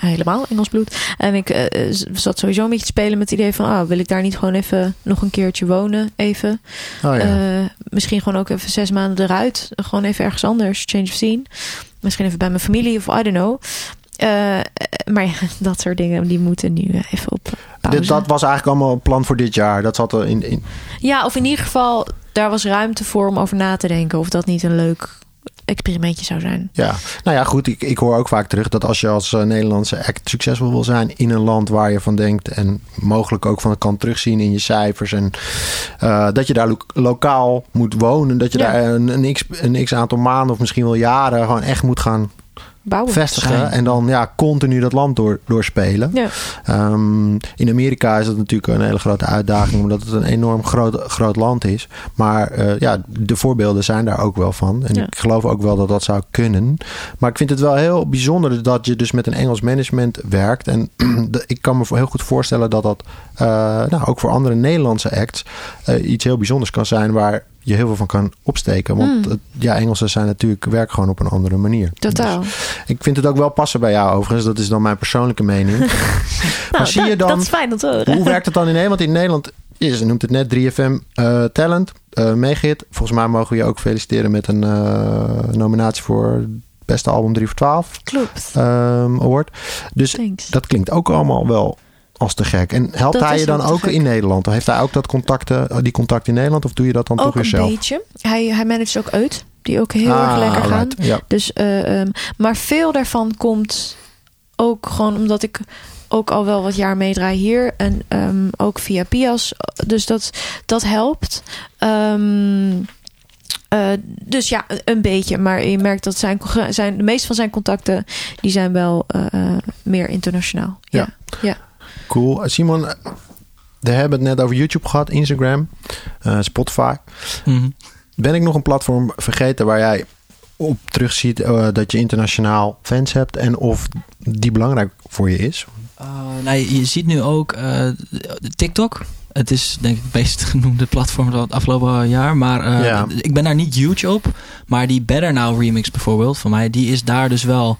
Eh, helemaal Engels bloed. En ik eh, z- zat sowieso een beetje te spelen met het idee van... Ah, wil ik daar niet gewoon even nog een keertje wonen? Even. Oh ja. Eh, misschien gewoon ook even zes maanden eruit. Gewoon even ergens anders. Change of scene. Misschien even bij mijn familie of I don't know. Eh, eh, maar ja, dat soort dingen die moeten nu eh, even op pauze. Dit, dat was eigenlijk allemaal een plan voor dit jaar. Dat zat er in, in Ja, of in ieder geval, daar was ruimte voor om over na te denken of dat niet een leuk experimentje zou zijn. Ja, nou ja, goed. Ik, ik hoor ook vaak terug dat als je als eh, Nederlandse act succesvol wil zijn in een land waar je van denkt en mogelijk ook van kan terugzien in je cijfers en eh, dat je daar lo- lokaal moet wonen, dat je Ja. daar een, een, x, een x aantal maanden of misschien wel jaren gewoon echt moet gaan Bouwen. vestigen Zijn. en dan ja continu dat land door, doorspelen. Ja. Ehm, in Amerika is dat natuurlijk een hele grote uitdaging, omdat het een enorm groot, groot land is. Maar eh, ja, de voorbeelden zijn daar ook wel van. En Ja. ik geloof ook wel dat dat zou kunnen. Maar ik vind het wel heel bijzonder dat je dus met een Engels management werkt. En ik kan me heel goed voorstellen dat dat eh, nou, ook voor andere Nederlandse acts eh, iets heel bijzonders kan zijn waar je heel veel van kan opsteken. Want Mm. het- ja, Engelsen zijn natuurlijk werk gewoon op een andere manier. Totaal. Dus ik vind het ook wel passen bij jou overigens. Dat is dan mijn persoonlijke mening. nou, zie dat, je dan- dat is fijn om te horen. Hoe werkt het dan in Nederland? In Nederland, je noemt het net 3FM eh, Talent, Megahit. Volgens mij mogen we je ook feliciteren met een eh, nominatie voor beste album 3 voor 12 Klopt. ehm, award. Dus Thanks. dat klinkt ook allemaal wel als te gek. En helpt Dat hij je dan ook gek. in Nederland? Heeft hij ook dat contacten, die contact in Nederland? Of doe je dat dan toch ook weer een zelf? beetje. Hij, hij managt ook uit. Die ook heel Ah, erg lekker gaan. Ja. Dus, eh, ehm, maar veel daarvan komt ook gewoon omdat ik ook al wel wat jaar meedraai hier. En ehm, ook via Pias. Dus dat, dat helpt. Ehm, eh, dus ja, een beetje. Maar je merkt dat zijn, zijn, de meeste van zijn contacten... die zijn wel eh, meer internationaal. Ja. ja. Cool. Simon, we hebben het net over YouTube gehad, Instagram, eh, Spotify. Mhm. Ben ik nog een platform vergeten waar jij op terugziet eh, dat je internationaal fans hebt en of die belangrijk voor je is? Uh, nou, je ziet nu ook eh, TikTok. Het is denk ik het meest genoemde platform van het afgelopen jaar. Maar Ja. ik ben daar niet huge op. Maar die Better Now remix bijvoorbeeld van mij, die is daar dus wel...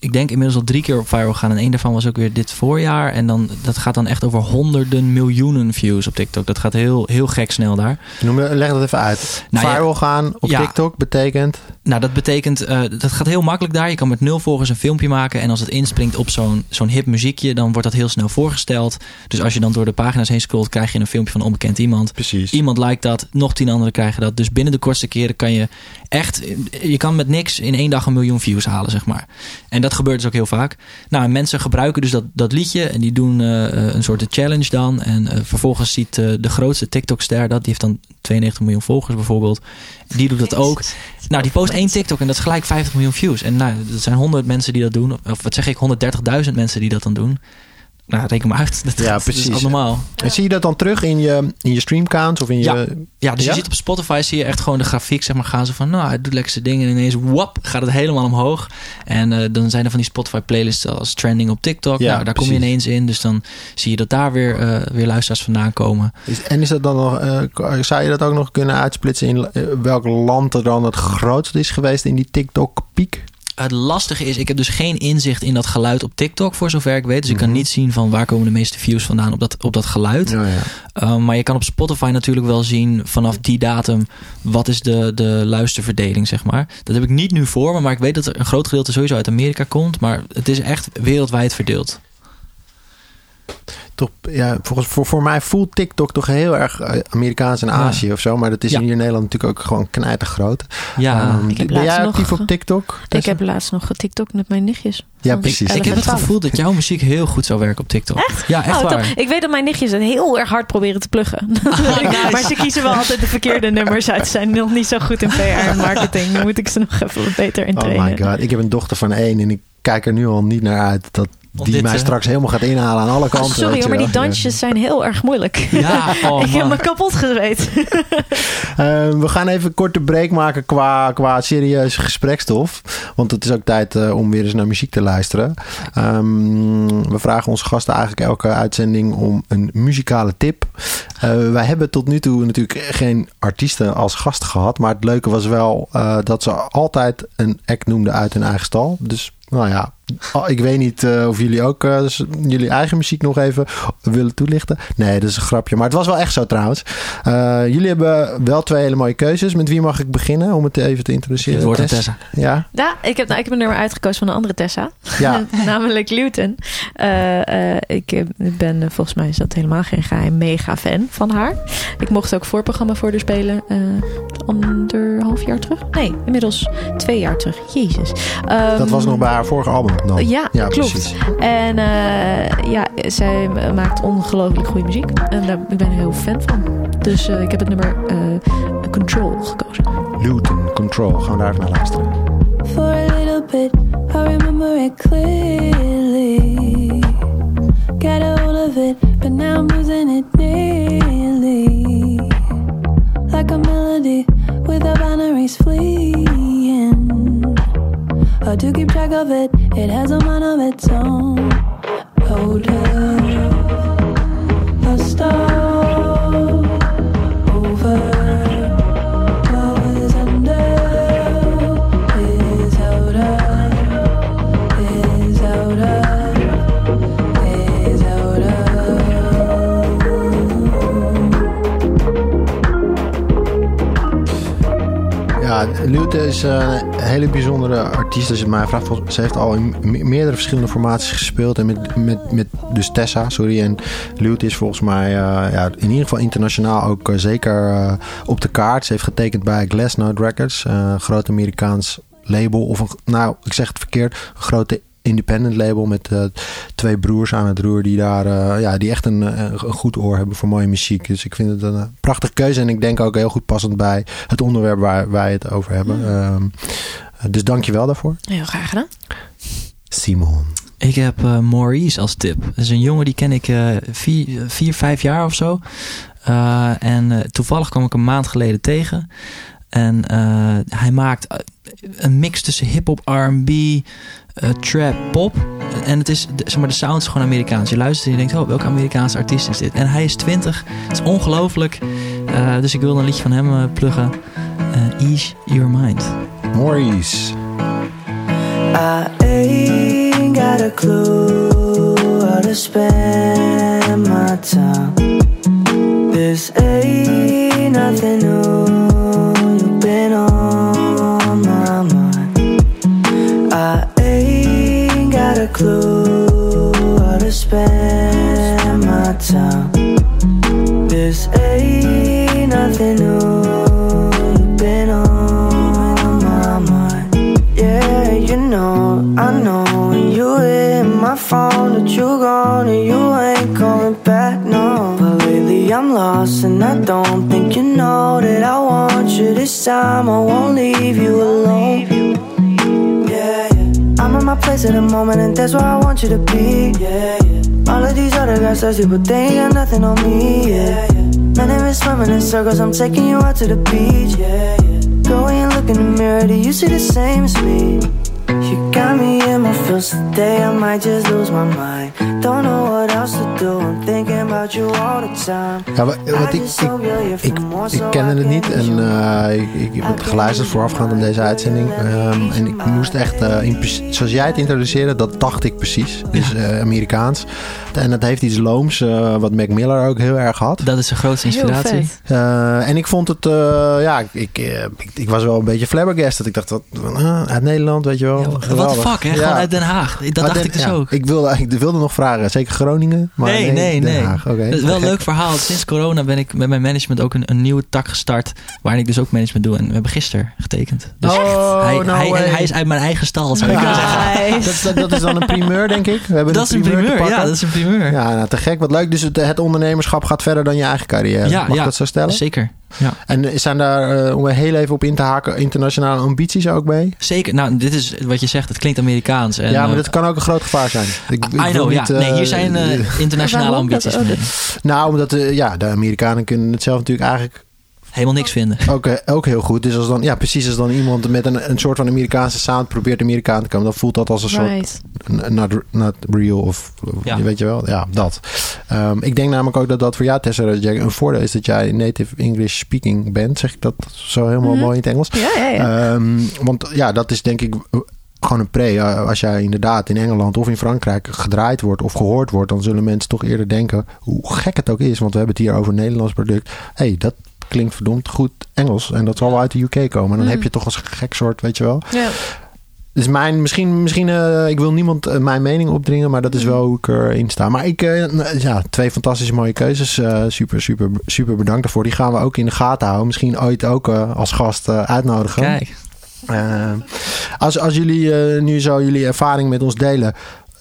Ik denk inmiddels al drie keer op viral gaan. En één daarvan was ook weer dit voorjaar. En dan, dat gaat dan echt over honderden miljoenen views op TikTok. Dat gaat heel, heel gek snel daar. Noem, leg dat even uit. Nou, ja, Viral gaan op ja. TikTok betekent... Nou, dat betekent, eh, dat gaat heel makkelijk daar. Je kan met nul volgers een filmpje maken. En als het inspringt op zo'n zo'n hip muziekje, dan wordt dat heel snel voorgesteld. Dus als je dan door de pagina's heen scrolt, krijg je een filmpje van een onbekend iemand. Precies. Iemand liked dat, nog tien anderen krijgen dat. Dus binnen de kortste keren kan je echt, je kan met niks in één dag een miljoen views halen, zeg maar. En dat gebeurt dus ook heel vaak. Nou, en mensen gebruiken dus dat, dat liedje en die doen eh, een soort challenge dan. En eh, vervolgens ziet eh, de grootste TikTok-ster dat, die heeft dan 92 miljoen volgers bijvoorbeeld. Die doet dat ook. Nou, die post één TikTok en dat is gelijk 50 miljoen views. En nou, dat zijn 100 mensen die dat doen. Of wat zeg ik, 130.000 mensen die dat dan doen. Nou, reken maar uit. Dat, Ja, dat precies. is al normaal. En zie je dat dan terug in je, in je streamcounts of in Ja. je... Ja, dus Ja? je ziet op Spotify zie je echt gewoon de grafiek, zeg maar, gaan ze van, nou, hij doet lekker zijn dingen en ineens, wap, gaat het helemaal omhoog. En eh, dan zijn er van die Spotify playlists als trending op TikTok. Ja, nou, daar kom je ineens in, dus dan zie je dat daar weer, eh, weer luisteraars vandaan komen. Is, en is dat dan nog, eh, zou je dat ook nog kunnen uitsplitsen in welk land er dan het grootst is geweest in die TikTok-piek? Het lastige is, ik heb dus geen inzicht in dat geluid op TikTok, voor zover ik weet. Dus ik kan Mhm. niet zien van waar komen de meeste views vandaan op dat, op dat geluid. Ja, ja. Uh, maar je kan op Spotify natuurlijk wel zien vanaf die datum wat is de, de luisterverdeling, zeg maar. Dat heb ik niet nu voor me, maar ik weet dat er een groot gedeelte sowieso uit Amerika komt. Maar het is echt wereldwijd verdeeld. Toch, ja, volgens, voor, voor mij voelt TikTok toch heel erg eh, Amerikaans en Ja. Azië of zo. Maar dat is Ja. hier in Nederland natuurlijk ook gewoon knijtergroot. Ja, Ehm, ik heb ben jij actief nog- op TikTok? Ik heb laatst nog getiktokt met mijn nichtjes. Ja, precies. 11 ik heb het 12. gevoel dat jouw muziek heel goed zou werken op TikTok. Echt? Ja, echt Oh, waar. Ik weet dat mijn nichtjes het heel erg hard proberen te pluggen. nice. maar ze kiezen wel altijd de verkeerde nummers uit. Ze zijn nog niet zo goed in PR en marketing. Dan moet ik ze nog even beter in Oh trainen. my god, ik heb een dochter van één en ik kijk er nu al niet naar uit dat die dit, mij eh, straks helemaal gaat inhalen aan alle kanten. Sorry hoor, maar die dansjes zijn heel erg moeilijk. Ja, oh, ik heb me kapot gezweet. Eh, we gaan even een korte break maken qua, qua serieuze gesprekstof. Want het is ook tijd eh, om weer eens naar muziek te luisteren. Ehm, we vragen onze gasten eigenlijk elke uitzending om een muzikale tip. Eh, wij hebben tot nu toe natuurlijk geen artiesten als gast gehad. Maar het leuke was wel eh, dat ze altijd een act noemden uit hun eigen stal. Dus nou ja, oh, ik weet niet eh, of jullie ook eh, dus jullie eigen muziek nog even willen toelichten. Nee, dat is een grapje. Maar het was wel echt zo trouwens. Eh, jullie hebben wel twee hele mooie keuzes. Met wie mag ik beginnen om het even te introduceren? Het woord? Tessa. Ja, Ja, ik heb, nou, ik heb een nummer uitgekozen van een andere Tessa. ja. Namelijk Luton. Eh, eh, ik ben, volgens mij is dat helemaal geen geheim, mega fan van haar. Ik mocht ook voorprogramma voor haar spelen. eh anderhalf jaar terug? Nee, inmiddels twee jaar terug. Jezus. Ehm, dat was nog bij haar vorige album dan. Ja, klopt. precies. En eh, ja, zij maakt ongelooflijk goede muziek. En daar, ik ben er heel fan van. Dus eh, ik heb het nummer eh, Control gekozen. Luton, Control. Gaan we daar even naar luisteren. For a little bit, I remember it clearly. Got a hold of it, but now I'm losing it nearly. Like a melody without boundaries fleeing. Hard to keep track of it, it has a mind of its own. Hold Luton is eh, een hele bijzondere artiest als je het mij vraagt. Ze heeft al in me- meerdere verschillende formaties gespeeld. En met, met, met dus Tessa, sorry. En Luton is volgens mij eh, ja, in ieder geval internationaal ook eh, zeker op de kaart. Ze heeft getekend bij Glassnote Records. een groot Amerikaans label. Of een, nou, ik zeg het verkeerd. Een grote independent label met eh, twee broers aan het roer die daar eh, ja, die echt een, eh, een goed oor hebben voor mooie muziek. Dus ik vind het een prachtige keuze en ik denk ook heel goed passend bij het onderwerp waar wij het over hebben. Ehm, dus dank je wel daarvoor. Heel graag gedaan. Simon. Ik heb Maurice als tip. Dat is een jongen die ken ik eh, vier, vier, vijf jaar of zo. Eh, en eh, toevallig kwam ik een maand geleden tegen. En eh, hij maakt eh, een mix tussen hip-hop, RB, eh, trap, pop. En het is, de, zeg maar, de sound is gewoon Amerikaans. Je luistert en je denkt, oh, welke Amerikaanse artiest is dit? En hij is 20. Het is ongelooflijk. Eh, dus ik wilde een liedje van hem eh, pluggen. Eh, Ease Your Mind. Maurice. I ain't got a clue how to spend my time. This ain't nothing new. That's where I want you to be. Yeah, yeah. All of these other guys thirsty, but they ain't got nothing on me. Yeah, yeah. Man, been swimming in circles. I'm taking you out to the beach. Yeah, yeah. Go and look in the mirror. Do you see the same as me? You got me in my feels today. I might just lose my mind. Don't know what else to do. I'm thinking Ja, wat, wat ik, ik, ik, ik kende het niet en uh, ik, ik, heb het geluisterd voorafgaand aan deze uitzending. Um, en ik moest echt, uh, in, zoals jij het introduceerde, dat dacht ik precies. Dus uh, Amerikaans. En dat heeft iets looms, wat Mac Miller ook heel erg had. Dat is zijn grootste inspiratie. en ik vond het, ja, ik, ik, ik, was wel een beetje flabbergasted. Ik dacht, wat, uit Nederland, weet je wel. Ja, wat de fuck, hè? Gewoon uit Den Haag. Dat dacht Den, ik dus ook. Ik wilde, ik wilde nog vragen, zeker Groningen? Maar nee, nee, nee. nee. Okay. Dat is wel een leuk verhaal. Sinds corona ben ik met mijn management ook een, een nieuwe tak gestart. Waarin ik dus ook management doe. En we hebben gisteren getekend. Dus oh, hij, no hij, hij, is uit mijn eigen stal, zou zeggen. Dat, dat, is dan een primeur, denk ik. We hebben dat een is een primeur, ja. Dat is een primeur. Ja, nou, te gek. Wat leuk. Dus het, het ondernemerschap gaat verder dan je eigen carrière. Ja, Mag ja, dat zo stellen? zeker. Ja. En zijn daar, uh, om er heel even op in te haken, internationale ambities ook mee? Zeker. Nou, dit is wat je zegt. Het klinkt Amerikaans. En, ja, maar uh, dat kan ook een groot gevaar zijn. Ik, ik I know, niet, ja. nee, hier zijn uh, internationale ambities mee. Nou, omdat ja, de Amerikanen kunnen het zelf natuurlijk eigenlijk helemaal niks vinden. Ook, ook heel goed. Dus als dan, ja, precies als dan iemand met een, een soort van Amerikaanse sound probeert Amerikaan te komen, dan voelt dat als een right. soort not, not real of ja. weet je wel, ja, dat. Um, ik denk namelijk ook dat dat voor jou, Tessa, een voordeel is dat jij native English speaking bent. Zeg ik dat zo helemaal Mhm. mooi in het Engels? Ja, ja, ja. Um, want ja, dat is denk ik gewoon een pre. Als jij inderdaad in Engeland of in Frankrijk gedraaid wordt of gehoord wordt, dan zullen mensen toch eerder denken, hoe gek het ook is, want we hebben het hier over een Nederlands product. hey, dat klinkt verdomd goed Engels en dat zal wel uit de UK komen. En dan Mm. heb je toch als gek soort, weet je wel. Ja. Dus mijn, misschien, misschien uh, ik wil niemand uh, mijn mening opdringen, maar dat is wel hoe ik erin sta. Maar ik, uh, ja, twee fantastische mooie keuzes. eh, super, super, super bedankt daarvoor. Die gaan we ook in de gaten houden. Misschien ooit ook als gast uitnodigen. Kijk. Uh, als, als jullie uh, nu zo jullie ervaring met ons delen.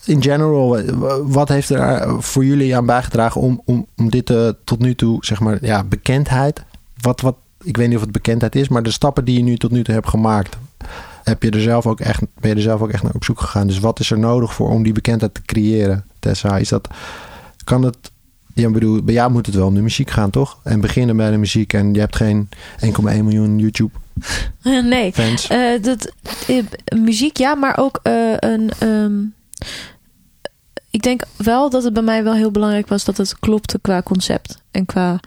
In general, wat heeft er voor jullie aan bijgedragen om, om, om dit uh, tot nu toe, zeg maar, ja, bekendheid? Wat, wat, ik weet niet of het bekendheid is, maar de stappen die je nu tot nu toe hebt gemaakt, heb je er zelf ook echt, ben je er zelf ook echt naar op zoek gegaan? Dus wat is er nodig voor om die bekendheid te creëren, Tessa? Is dat, kan het, ja, bedoel, bij jou moet het wel om de muziek gaan, toch? En beginnen bij de muziek en je hebt geen 1,1 miljoen YouTube nee, fans. Uh, dat, uh, muziek ja, maar ook uh, een. Um, ik denk wel dat het bij mij wel heel belangrijk was dat het klopte qua concept en qua.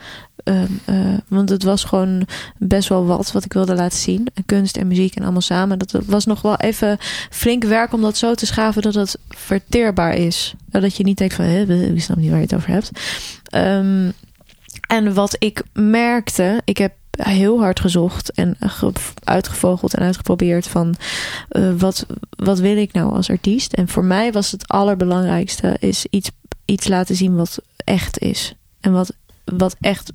Um, want het was gewoon best wel wat wat ik wilde laten zien. En kunst en muziek en allemaal samen. Dat was nog wel even flink werk om dat zo te schaven dat het verteerbaar is. Dat je niet denkt van, hé, wie snapt niet waar je het over hebt. Um, en wat ik merkte, ik heb heel hard gezocht en uitgevogeld en uitgeprobeerd van uh, wat, wat wil ik nou als artiest. En voor mij was het allerbelangrijkste is iets, iets laten zien wat echt is. En wat, wat echt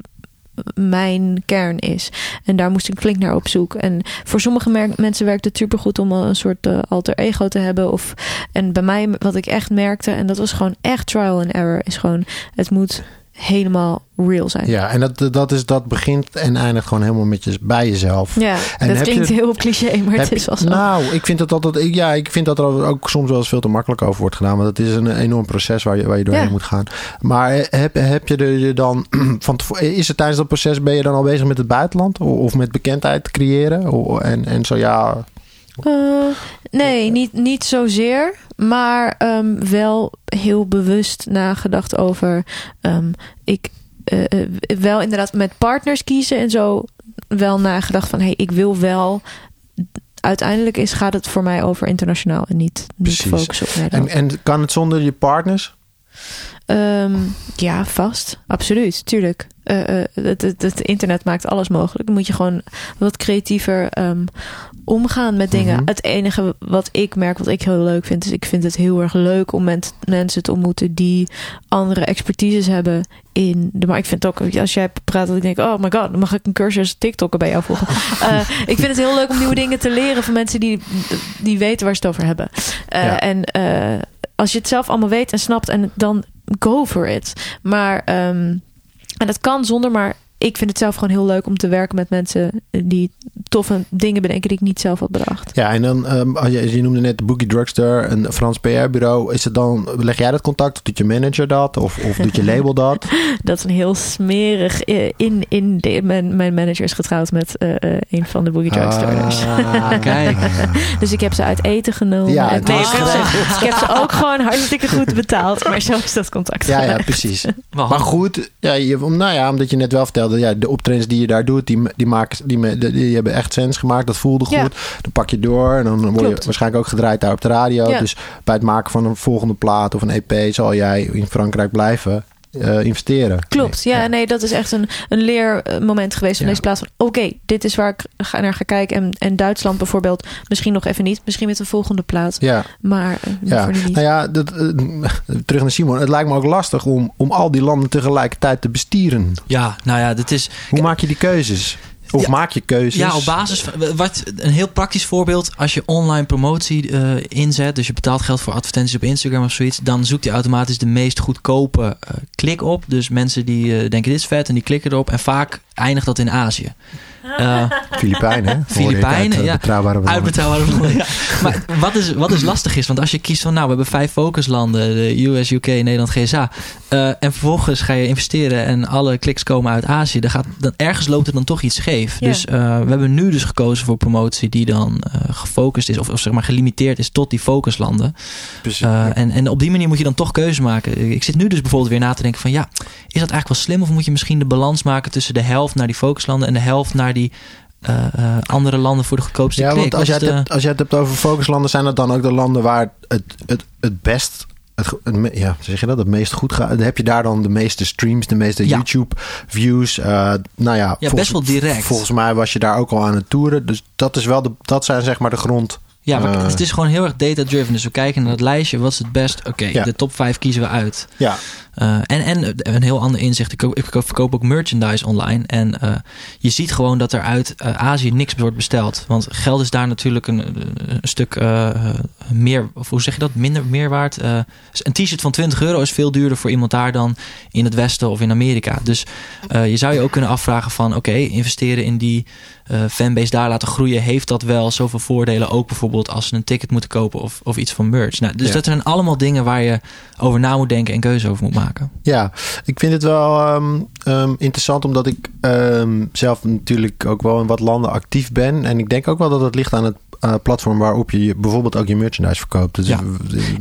mijn kern is. En daar moest ik flink naar op zoek. En voor sommige mensen werkt het supergoed om een soort uh, alter ego te hebben. Of, en bij mij, wat ik echt merkte, en dat was gewoon echt trial and error, is gewoon, het moet helemaal real zijn. Ja, en dat, dat, is, dat begint en eindigt gewoon helemaal met je, bij jezelf. Ja, en dat klinkt je, heel cliché, maar het is wel zo. Nou, ik vind dat altijd, ja, ik vind dat er ook soms wel eens veel te makkelijk over wordt gedaan. Want het is een enorm proces waar je, waar je doorheen ja. moet gaan. Maar heb, heb je er dan, van, is het tijdens dat proces, ben je dan al bezig met het buitenland? Of met bekendheid creëren? En, en zo ja... Uh, nee, niet, niet zozeer. Maar um, wel heel bewust nagedacht over. Um, ik uh, wel inderdaad met partners kiezen en zo. Wel nagedacht van hé, hey, ik wil wel. Uiteindelijk is, gaat het voor mij over internationaal en niet, niet focussen op Nederland. En, en kan het zonder je partners? Um, ja, vast. Absoluut, tuurlijk. Uh, uh, het, het, het, internet maakt alles mogelijk. Dan moet je gewoon wat creatiever um, omgaan met dingen. Mm-hmm. Het enige wat ik merk, wat ik heel leuk vind, is ik vind het heel erg leuk om met mensen te ontmoeten die andere expertises hebben in de. Maar ik vind het ook, als jij praat, dat ik denk, oh my god, dan mag ik een cursus TikTokken bij jou volgen. uh, ik vind het heel leuk om nieuwe dingen te leren van mensen die, die weten waar ze het over hebben. Ja. En als je het zelf allemaal weet en snapt en dan go for it. Maar, um, en dat kan zonder, maar ik vind het zelf gewoon heel leuk om te werken met mensen die toffe dingen bedenken die ik niet zelf had bedacht. Ja, en dan, um, als je, je noemde net de Boogie Drugster, een Frans PR-bureau. Is het dan, leg jij dat contact? Of doet je manager dat? Of, of doet je label dat? dat is een heel smerig. eh, In, in de, mijn, mijn manager is getrouwd met eh, eh, een van de Boogie Drugsters. Ah, kijk. Dus ik heb ze uit eten genomen. Ja, En het nee, was ik, heb ze, ik heb ze ook gewoon hartstikke goed betaald. Maar zo is dat contact. Ja, ja, precies. Maar goed, ja, je, nou ja, omdat je net wel vertelde, ja, de optredens die je daar doet, die, die, maken, die, die, die hebben echt sens gemaakt. Dat voelde goed. Ja. Dan pak je door en dan word je waarschijnlijk ook gedraaid daar op de radio. Ja. Dus bij het maken van een volgende plaat of een EP zal jij in Frankrijk blijven eh, investeren. Klopt, ja, nee, dat is echt een, een leermoment geweest van Ja. deze plaats. Van oké, dit is waar ik ga, naar ga kijken. En, en Duitsland bijvoorbeeld, misschien nog even niet. Misschien met de volgende plaat. Ja, Maar eh, ja. niet. Nou ja, dat, eh, terug naar Simon. Het lijkt me ook lastig om, om al die landen tegelijkertijd te bestieren. Ja, nou ja, dit is... Hoe maak je die keuzes? Of Ja. maak je keuzes? Ja, op basis van wat een heel praktisch voorbeeld. Als je online promotie eh, inzet, dus je betaalt geld voor advertenties op Instagram of zoiets, dan zoekt hij automatisch de meest goedkope eh, klik op. Dus mensen die eh, denken dit is vet en die klikken erop. En vaak eindigt dat in Azië. Eh, Filipijnen? Filipijnen, uit, ja. Betrouwbare bronnen. Uitbetaalbare bronnen, ja. Maar wat is, wat is lastig is, want als je kiest van... nou, we hebben vijf focuslanden, de US, UK, Nederland, GSA... eh, en vervolgens ga je investeren en alle kliks komen uit Azië... Dan gaat, dan, ergens loopt er dan toch iets scheef. Ja. Dus eh, we hebben nu dus gekozen voor promotie... die dan eh, gefocust is, of, of zeg maar gelimiteerd is tot die focuslanden. Precies. Eh, en, en op die manier moet je dan toch keuzes maken. Ik zit nu dus bijvoorbeeld weer na te denken van... ja, is dat eigenlijk wel slim? Of moet je misschien de balans maken tussen de helft naar die focuslanden... en de helft naar die eh, eh, andere landen voor de goedkoopste Ja, klik? want als jij, de- hebt, als jij het hebt over focuslanden, zijn dat dan ook de landen waar het, het, het best. Het, ja, zeg je dat? Het meest goed gaat. Heb je daar dan de meeste streams, de meeste Ja. YouTube-views? nou ja, volgens, best wel direct. Volgens mij was je daar ook al aan het toeren. Dus dat, is wel de, dat zijn zeg maar de grond. Ja, maar Eh. het is gewoon heel erg data-driven. Dus we kijken naar het lijstje. Wat is het best? Oké, Ja. de top 5 kiezen we uit. Ja, Eh, en, en een heel ander inzicht. Ik, koop- ik verkoop ook merchandise online. En eh, je ziet gewoon dat er uit eh, Azië niks wordt besteld. Want geld is daar natuurlijk een, een stuk meer... Of hoe zeg je dat? Minder meerwaard. Een t-shirt van 20 euro is veel duurder voor iemand daar... dan in het Westen of in Amerika. Dus je zou je ook kunnen afvragen van... Oké, investeren in die fanbase daar laten groeien... heeft dat wel zoveel voordelen? Ook bijvoorbeeld als ze een ticket moeten kopen of, of iets van merch. Nou, dus Ja. dat zijn allemaal dingen waar je over na moet denken... en keuze over moet maken. Ja, ik vind het wel ehm, ehm, interessant omdat ik ehm, zelf natuurlijk ook wel in wat landen actief ben. En ik denk ook wel dat het ligt aan het eh, platform waarop je je- bijvoorbeeld ook je merchandise verkoopt. Dus, Ja.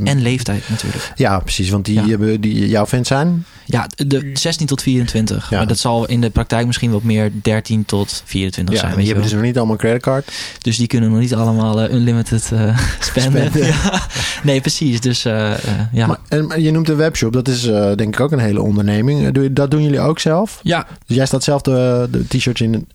En leeftijd natuurlijk. Ja, precies. Want die Ja. hebben die jouw fans zijn. Ja, de 16 tot 24. Ja. Maar dat zal in de praktijk misschien wat meer 13 tot 24 Ja, zijn. die je hebben wel. dus nog niet allemaal een creditcard. Dus die kunnen nog niet allemaal eh, unlimited eh, spenden. Nee, precies. Dus ja. Maar, en, maar je noemt een webshop. Dat is denk ik ook een hele onderneming. Dat doen jullie ook zelf? ja, Dus jij staat zelf de, de t-shirts in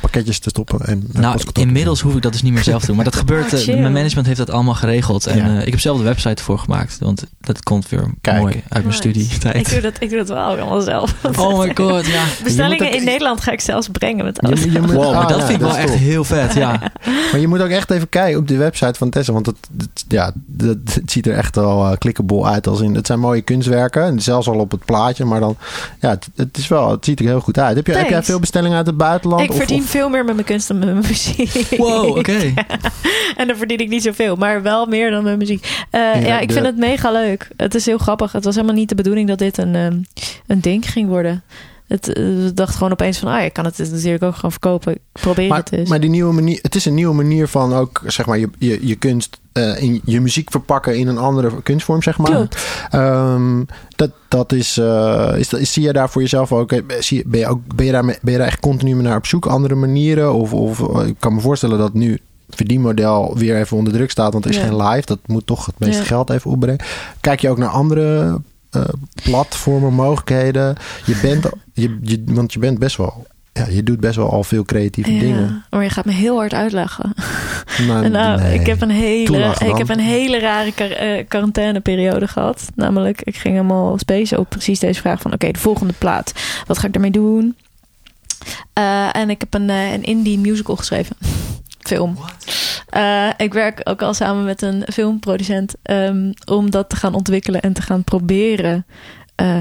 pakketjes te stoppen. En nou, inmiddels hoef ik dat dus niet meer zelf te doen. Maar dat gebeurt. eh, mijn management heeft dat allemaal geregeld. En Ja. eh, ik heb zelf de website ervoor gemaakt. Want dat komt weer Kijk. mooi uit mijn Nice. Ik studietijd. doe, dat, ik doe dat wel allemaal zelf. Oh my god, ja. Bestellingen ook- in Nederland ga ik zelfs brengen met doen. alles. Je, je moet, Wow, maar ah, dat ja, vind ik wel echt heel vet, ja. Maar je moet ook echt even kijken op de website van Tessa. Want het, het- ja, dat, het ziet er echt wel uh, uit. Als in, het zijn mooie kunstwerken. En zelfs al op het plaatje. Maar dan, ja, het, het, is wel, het ziet er heel goed uit. Heb, je, heb jij veel bestellingen uit het buitenland? Ik Of- verdien of- veel meer met mijn kunst dan met mijn muziek. Wow, oké. En dan verdien ik niet zoveel, maar wel meer dan met muziek. Eh, Ja, ja, ik de- vind het mega leuk. Het is heel grappig. Het was helemaal niet de bedoeling dat dit een, ehm, een ding ging worden. Het eh, ik dacht gewoon opeens van, ah, je kan het natuurlijk ook gewoon verkopen. Ik probeer maar, het dus. maar die nieuwe manier, het is een nieuwe manier van ook zeg maar je, je, je kunst eh, in je muziek verpakken in een andere kunstvorm, zeg maar. Ehm, dat, dat is, eh, is, dat, zie je daar voor jezelf ook, zie, ben, je ook ben, je daar, ben je daar echt continu naar op zoek, andere manieren? Of, of ik kan me voorstellen dat nu het verdienmodel weer even onder druk staat, want er is Ja. geen live. Dat moet toch het meeste Ja. geld even opbrengen. Kijk je ook naar andere platformen, mogelijkheden? Je bent, je, je, want je bent best wel, ja, je doet best wel al veel creatieve Ja, dingen. maar je gaat me heel hard uitlachen. Maar nou, nee. ik heb een hele, ik heb een hele rare eh, quarantaineperiode gehad. Namelijk, ik ging helemaal space op precies deze vraag van... oké, de volgende plaat. Wat ga ik daarmee doen? Eh, en ik heb een, eh, een indie musical geschreven. Film. Eh, ik werk ook al samen met een filmproducent... ehm, om dat te gaan ontwikkelen en te gaan proberen... eh,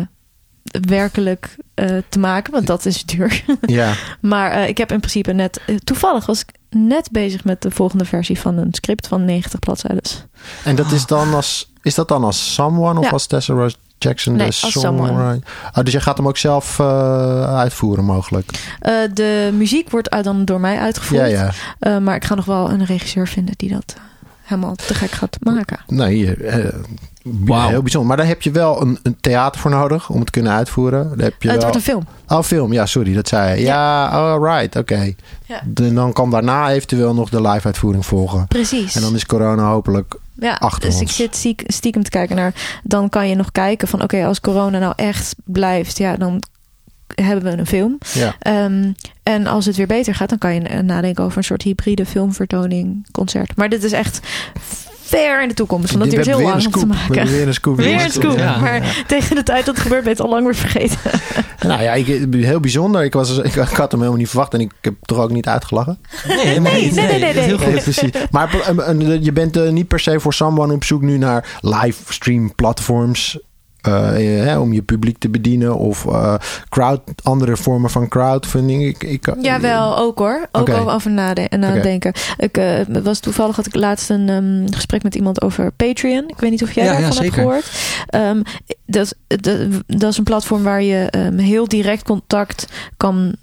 werkelijk eh, te maken, want dat is duur. Ja. maar ik heb in principe net, toevallig was ik net bezig met de volgende versie van een script van 90 bladzijden. En dat is dan als, is dat dan als Someone of Ja. als Tessa Rose Jackson? Nee, de songwriter? Oh, dus je gaat hem ook zelf eh, uitvoeren mogelijk? Eh, de muziek wordt uit- dan door mij uitgevoerd. Ja, ja. Eh, maar ik ga nog wel een regisseur vinden die dat helemaal te gek gaat maken. Nee, eh, Wauw. heel bijzonder. Maar daar heb je wel een, een theater voor nodig om het te kunnen uitvoeren. Daar heb je het wel... wordt een film. Oh, film. Ja, sorry, dat zei je. Ja, oh, right, oké. Ja. De- Dan kan daarna eventueel nog de live uitvoering volgen. Precies. En dan is corona hopelijk... ja, achter dus ik zit stiekem te kijken naar. Dan kan je nog kijken van oké, als corona nou echt blijft, ja, dan hebben we een film. Ja. Ehm, en als het weer beter gaat, dan kan je eh, nadenken over een soort hybride filmvertoning, concert. Maar dit is echt ver in de toekomst, want We dat duurt heel weer lang om te maken. weer een scoop. Weer een scoop. Ja. Maar tegen de tijd dat het gebeurt, ben je het al lang weer vergeten. Nou ja, ik, heel bijzonder. Ik, was, ik, ik had hem helemaal niet verwacht en ik heb toch ook niet uitgelachen. Nee, helemaal Nee, niet. nee, nee, nee, dat is heel goed. Precies. Maar eh, eh, je bent eh, niet per se voor Someone op zoek nu naar livestream platforms. Eh, eh, hè, om je publiek te bedienen of eh, crowd, andere vormen van crowdfunding. Ik, ik, Jawel, ook hoor. Ook Oké. al over nade- nadenken. Ik eh, was toevallig had ik laatst een ehm, gesprek met iemand over Patreon. Ik weet niet of jij Ja, ja, daarvan hebt gehoord. Ehm, dat, dat, dat is een platform waar je ehm, heel direct contact kan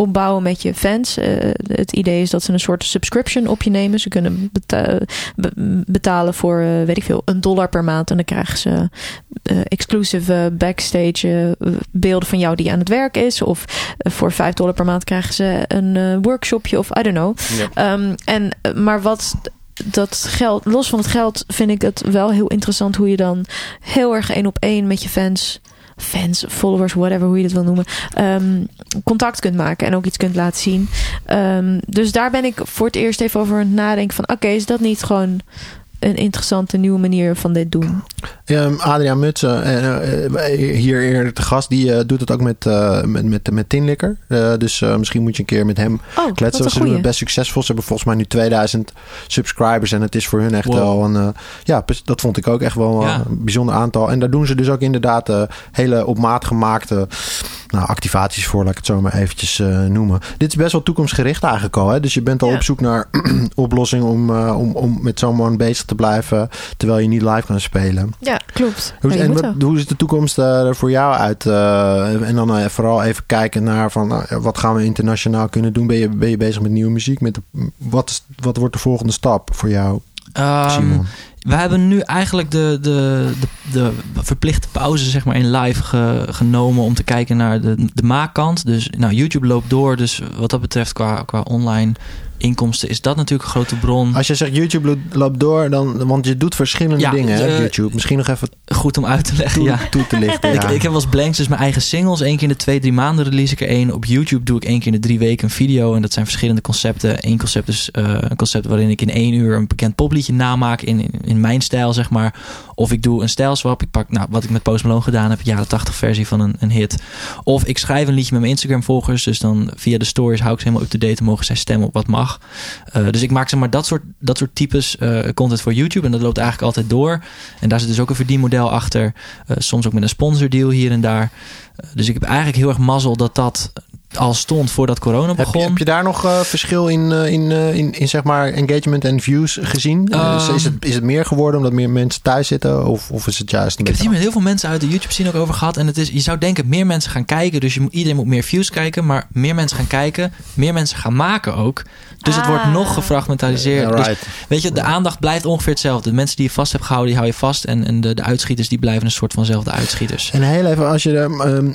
opbouwen met je fans. Eh, het idee is dat ze een soort subscription op je nemen. Ze kunnen beta- be- betalen voor, eh, weet ik veel, een dollar per maand. En dan krijgen ze eh, exclusive eh, backstage beelden van jou die aan het werk is. Of voor 5 dollar per maand krijgen ze een workshopje of I don't know. Ja. Ehm, en, maar wat dat geld, los van het geld, vind ik het wel heel interessant hoe je dan heel erg één op één met je fans, fans, followers, whatever hoe je dat wil noemen, ehm, contact kunt maken en ook iets kunt laten zien. Ehm, dus daar ben ik voor het eerst even over aan het nadenken van, oké, is dat niet gewoon een interessante nieuwe manier van dit doen? Ehm, Adriaan Mutsen, eh, eh, hier eerder te gast, die eh, doet het ook met, eh met, met, met Tinlikker. Eh, dus eh, misschien moet je een keer met hem Oh, kletsen. Ze een doen het best succesvol. Ze hebben volgens mij nu 2000 subscribers. En het is voor hun echt Wow. wel een... ja, dat vond ik ook echt wel Ja. een bijzonder aantal. En daar doen ze dus ook inderdaad eh, hele op maat gemaakte nou, activaties voor. Laat ik het zo maar eventjes eh, noemen. Dit is best wel toekomstgericht eigenlijk al. Hè? Dus je bent al Ja. op zoek naar oplossingen om, eh, om, om met zo'n man bezig te blijven. Terwijl je niet live kan spelen. Ja, klopt. Hoe, Ja, en wat- hoe is de toekomst eh, er voor jou uit? Eh, en dan eh, vooral even kijken naar van nou, wat gaan we internationaal kunnen doen? Ben je, ben je bezig met nieuwe muziek? Met de, wat, is, wat wordt de volgende stap voor jou, Simon? we hebben nu eigenlijk de, de, de, de verplichte pauze zeg maar, in live ge- genomen om te kijken naar de, de maakkant. Dus nou, YouTube loopt door. Dus wat dat betreft qua, qua online inkomsten is dat natuurlijk een grote bron. Als je zegt YouTube lo- loopt door, dan, want je doet verschillende Ja, dingen hè, op eh, YouTube. Misschien nog even Goed om uit te leggen. toe, Ja. toe te lichten. Ik, ja. ik heb wel eens blanks, dus mijn eigen singles. Eén keer in de twee, drie maanden release ik er één. Op YouTube doe ik één keer in de drie weken een video. En dat zijn verschillende concepten. Eén concept is eh, een concept waarin ik in één uur een bekend popliedje namaak. In, in, in mijn stijl, zeg maar. Of ik doe een stijlswap. Ik pak, nou, wat ik met Post Malone gedaan heb. Jaren 80 versie van een, een hit. Of ik schrijf een liedje met mijn Instagram volgers. Dus dan via de stories hou ik ze helemaal up-to-date. En mogen zij stemmen op wat mag. Eh, dus ik maak zeg maar dat soort, dat soort types eh, content voor YouTube. En dat loopt eigenlijk altijd door. En daar zit dus ook een verdienmodel achter. Eh, soms ook met een sponsordeal hier en daar. Dus ik heb eigenlijk heel erg mazzel dat dat al stond voordat corona Heb begon. je, heb je daar nog eh, verschil in, eh, in, eh, in, in zeg maar engagement en views gezien? Is, is, het, is het meer geworden omdat meer mensen thuis zitten? Of, of is het juist Ik heb het hier met heel veel mensen uit de YouTube scene ook over gehad. En het is, je zou denken, meer mensen gaan kijken. Dus je, iedereen moet meer views kijken. Maar meer mensen gaan kijken. Meer mensen gaan maken ook. Dus het wordt Ah. nog gefragmentaliseerd. Dus right. weet je, de aandacht blijft ongeveer hetzelfde. De mensen die je vast hebt gehouden, die hou je vast. En, en de, de uitschieters, die blijven een soort vanzelfde uitschieters. En heel even, als je ehm,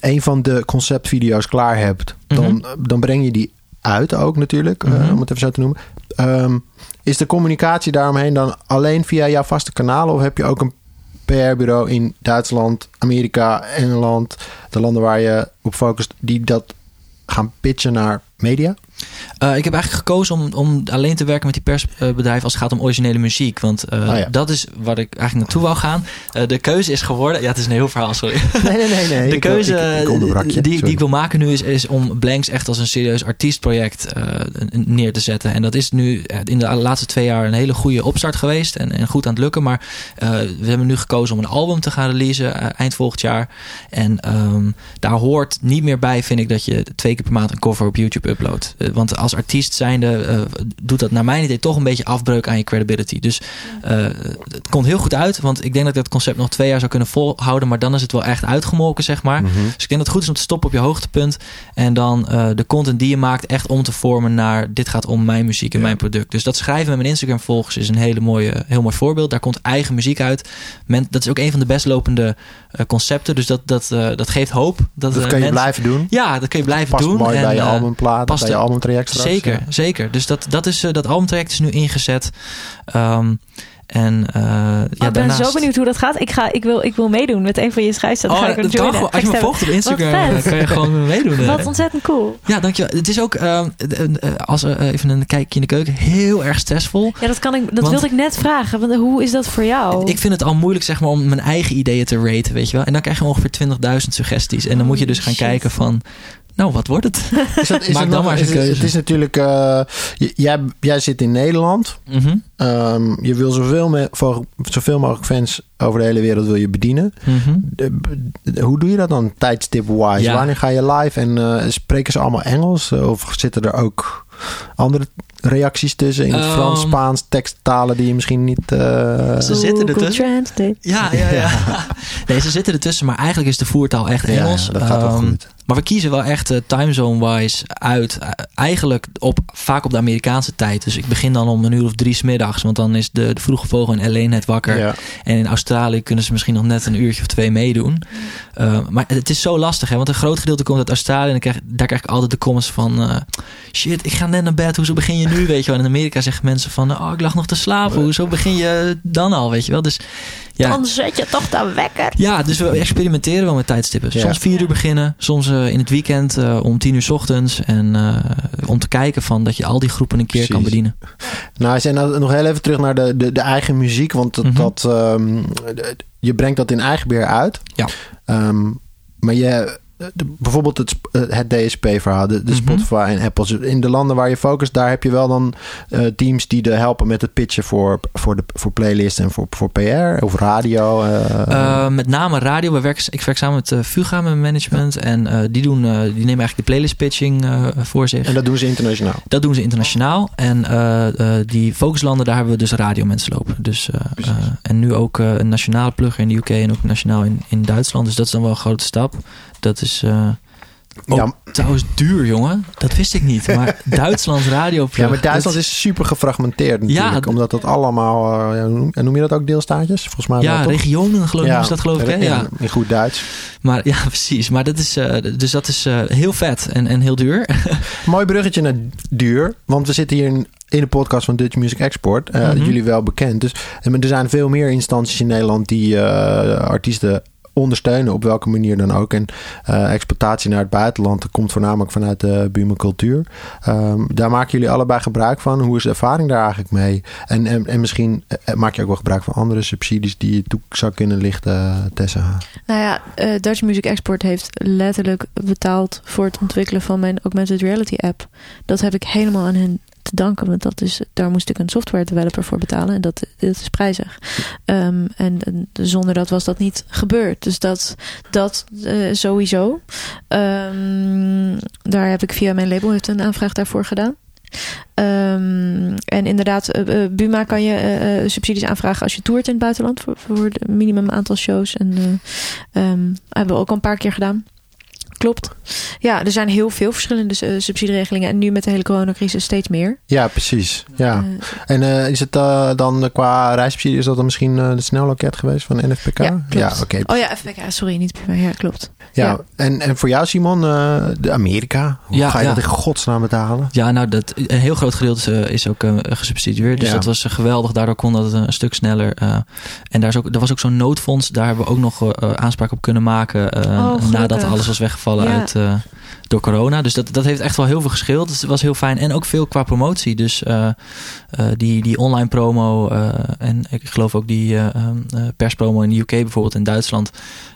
een van de conceptvideo's klaar hebt, dan, Mhm. dan breng je die uit ook natuurlijk, eh, Mhm. om het even zo te noemen. Ehm, is de communicatie daaromheen dan alleen via jouw vaste kanalen of heb je ook een PR-bureau in Duitsland, Amerika, Engeland, de landen waar je op focust, die dat gaan pitchen naar media? Uh, ik heb eigenlijk gekozen om, om alleen te werken met die persbedrijven als het gaat om originele muziek. Want uh, oh ja. dat is waar ik eigenlijk naartoe wou gaan. Uh, de keuze is geworden. Ja, het is een heel verhaal, sorry. Nee, nee, nee. nee. De keuze ik, ik, ik die, die ik wil maken nu is, is om Blanks echt als een serieus artiestproject neer te zetten. En dat is nu in de laatste twee jaar een hele goede opstart geweest. En, en goed aan het lukken. Maar we hebben nu gekozen om een album te gaan releasen eind volgend jaar. En um, daar hoort niet meer bij, vind ik, dat je twee keer per maand een cover op YouTube uploadt. Want als artiest zijnde uh, doet dat naar mijn idee toch een beetje afbreuk aan je credibility. Dus uh, het komt heel goed uit, want ik denk dat ik dat concept nog twee jaar zou kunnen volhouden, maar dan is het wel echt uitgemolken, zeg maar. Mhm. Dus ik denk dat het goed is om te stoppen op je hoogtepunt en dan uh, de content die je maakt echt om te vormen naar dit gaat om mijn muziek en Ja. mijn product. Dus dat schrijven met mijn Instagram volgers is een hele mooie, heel mooi voorbeeld. Daar komt eigen muziek uit. Men, dat is ook een van de best lopende uh, concepten, dus dat, dat, uh, dat geeft hoop. Dat, Dat uh, kan je mensen- blijven doen. Ja, dat kun je blijven Past doen. mooi En, bij je eh, albumplaat, past bij je er- albumtraject straks. Zeker, Ja. zeker. Dus dat, dat, is, eh, dat albumtraject is nu ingezet. Ehm, en eh ja, Oh, ik ben daarnaast... zo benieuwd hoe dat gaat. Ik, ga, ik, wil, ik wil meedoen met een van je schrijfstappen. Oh, dat kan gewoon. Ga Als je me volgt op Instagram, dan kan je gewoon meedoen. eh. Wat ontzettend cool. Ja, dankjewel. Het is ook, ehm, eh, eh, als even een kijkje in de keuken, heel erg stressvol. Ja, dat, kan ik, dat Want- wilde ik net vragen. Want hoe is dat voor jou? Ik vind het al moeilijk zeg maar, om mijn eigen ideeën te raten, weet je wel. En dan krijg je ongeveer 20.000 suggesties. En dan moet je dus gaan Shit. kijken van, nou, wat wordt het? Is dat, is Maak het dan nog- maar eens een het is- keuze. Het is natuurlijk... eh, jij, jij zit in Nederland. Mhm, Ehm, je wil zoveel, me, voor, zoveel mogelijk fans over de hele wereld wil je bedienen. mhm. De- de- hoe doe je dat dan tijdstip-wise? Ja. Wanneer ga je live en eh, spreken ze allemaal Engels? Of zitten er ook andere reacties tussen in het Ehm. Frans, Spaans, teksttalen die je misschien niet... eh, Ze zitten ertussen. Translate. Ja, ja, ja. Nee, ze zitten ertussen, maar eigenlijk is de voertaal echt ja, Engels. dat gaat wel Ehm, goed. Maar we kiezen wel echt eh, timezone-wise uit. eh, eigenlijk op, vaak op de Amerikaanse tijd. Dus ik begin dan om een uur of drie 's middags. Want dan is de, de vroege vogel in LA net wakker. Ja. En in Australië kunnen ze misschien nog net een uurtje of twee meedoen. Uh, maar het is zo lastig, hè? Want een groot gedeelte komt uit Australië. En dan krijg, daar krijg ik altijd de comments van... eh, shit, ik ga net naar bed. Hoezo begin je nu, weet je wel? En in Amerika zeggen mensen van... Oh, ik lag nog te slapen. Hoezo begin je dan al, weet je wel? Dus ja... Dan zet je toch de wekker. Ja, dus we experimenteren wel met tijdstippen. Ja. Soms vier uur beginnen, soms uh, in het weekend uh, om tien uur 's ochtends. En uh, om te kijken van dat je al die groepen een keer Precies. kan bedienen. Nou, en nog heel even terug naar de, de, de eigen muziek. Want dat, Mhm. dat, um, je brengt dat in eigen beheer uit. Ja. Um, maar je, de, bijvoorbeeld het, eh, het DSP-verhaal, de, de Mhm. Spotify en Apple. In de landen waar je focust, daar heb je wel dan uh, teams die de helpen met het pitchen voor, voor, de, voor playlists en voor, voor PR of radio. Uh, met name radio. We werken, ik werk samen met Fuga, mijn management. En die, doen, die nemen eigenlijk de playlist pitching voor zich. En dat doen ze internationaal? Dat doen ze internationaal. En die focuslanden, daar hebben we dus radiomensen lopen. Dus, en nu ook een nationale plugger in de UK en ook nationaal in, in Duitsland. Dus dat is dan wel een grote stap. Dat is... Uh, oh, ja. trouwens duur, jongen. Dat wist ik niet. Maar Duitslands radio. Ja, maar Duitsland dat... is super gefragmenteerd natuurlijk. Ja, omdat dat allemaal... Uh, ja, noem je dat ook deelstaatjes? Volgens mij Ja, regionen geloof ik. Ja, dat geloof ik, hè? Ja, in goed Duits. Maar ja, precies. Maar dat is, uh, dus dat is uh, heel vet en, en heel duur. Mooi bruggetje naar duur. Want we zitten hier in, in de podcast van Dutch Music Export. Uh, mm -hmm. Jullie wel bekend. Dus er zijn veel meer instanties in Nederland die uh, artiesten ondersteunen op welke manier dan ook. En uh, exportatie naar het buitenland komt voornamelijk vanuit de Buma Cultuur. Um, daar maken jullie allebei gebruik van. Hoe is de ervaring daar eigenlijk mee? En, en, en misschien uh, maak je ook wel gebruik van andere subsidies die je toe zou kunnen lichten, Tessa. Nou ja, Dutch Music Export heeft letterlijk betaald voor het ontwikkelen van mijn augmented reality app. Dat heb ik helemaal aan hen danken. Want dat is, daar moest ik een software developer voor betalen. En dat, dat is prijzig. Um, en, zonder dat was dat niet gebeurd. Dus dat, dat uh, sowieso. Um, daar heb ik via mijn label heeft een aanvraag daarvoor gedaan. Um, en inderdaad, uh, uh, Buma kan je subsidies aanvragen als je toert in het buitenland voor, voor het minimum aantal shows. En hebben we ook al een paar keer gedaan. Klopt. Ja, er zijn heel veel verschillende uh, subsidieregelingen. En nu met de hele coronacrisis steeds meer. Ja, precies. Ja. Uh, en uh, is het dan qua reissubsidie, is dat dan misschien de snelloket geweest van NFPK? Ja, ja oké. Okay. Oh ja, FPK, sorry, niet Buma. Ja, klopt. Ja, ja. En, en voor jou Simon, de Amerika, hoe ja, ga je ja. dat in godsnaam betalen? Ja, nou, dat, een heel groot gedeelte is ook gesubsidieerd. Dus ja. dat was geweldig. Daardoor kon dat een stuk sneller. en daar is ook, er was ook zo'n noodfonds. Daar hebben we ook nog aanspraak op kunnen maken oh, nadat alles was weggevallen weggevallen Ja. uit, eh, door corona. Dus dat, dat heeft echt wel heel veel gescheeld. Dus het was heel fijn. En ook veel qua promotie. Dus eh, eh, die, die online promo eh, en ik geloof ook die eh, ehm, eh, perspromo in de UK bijvoorbeeld in Duitsland.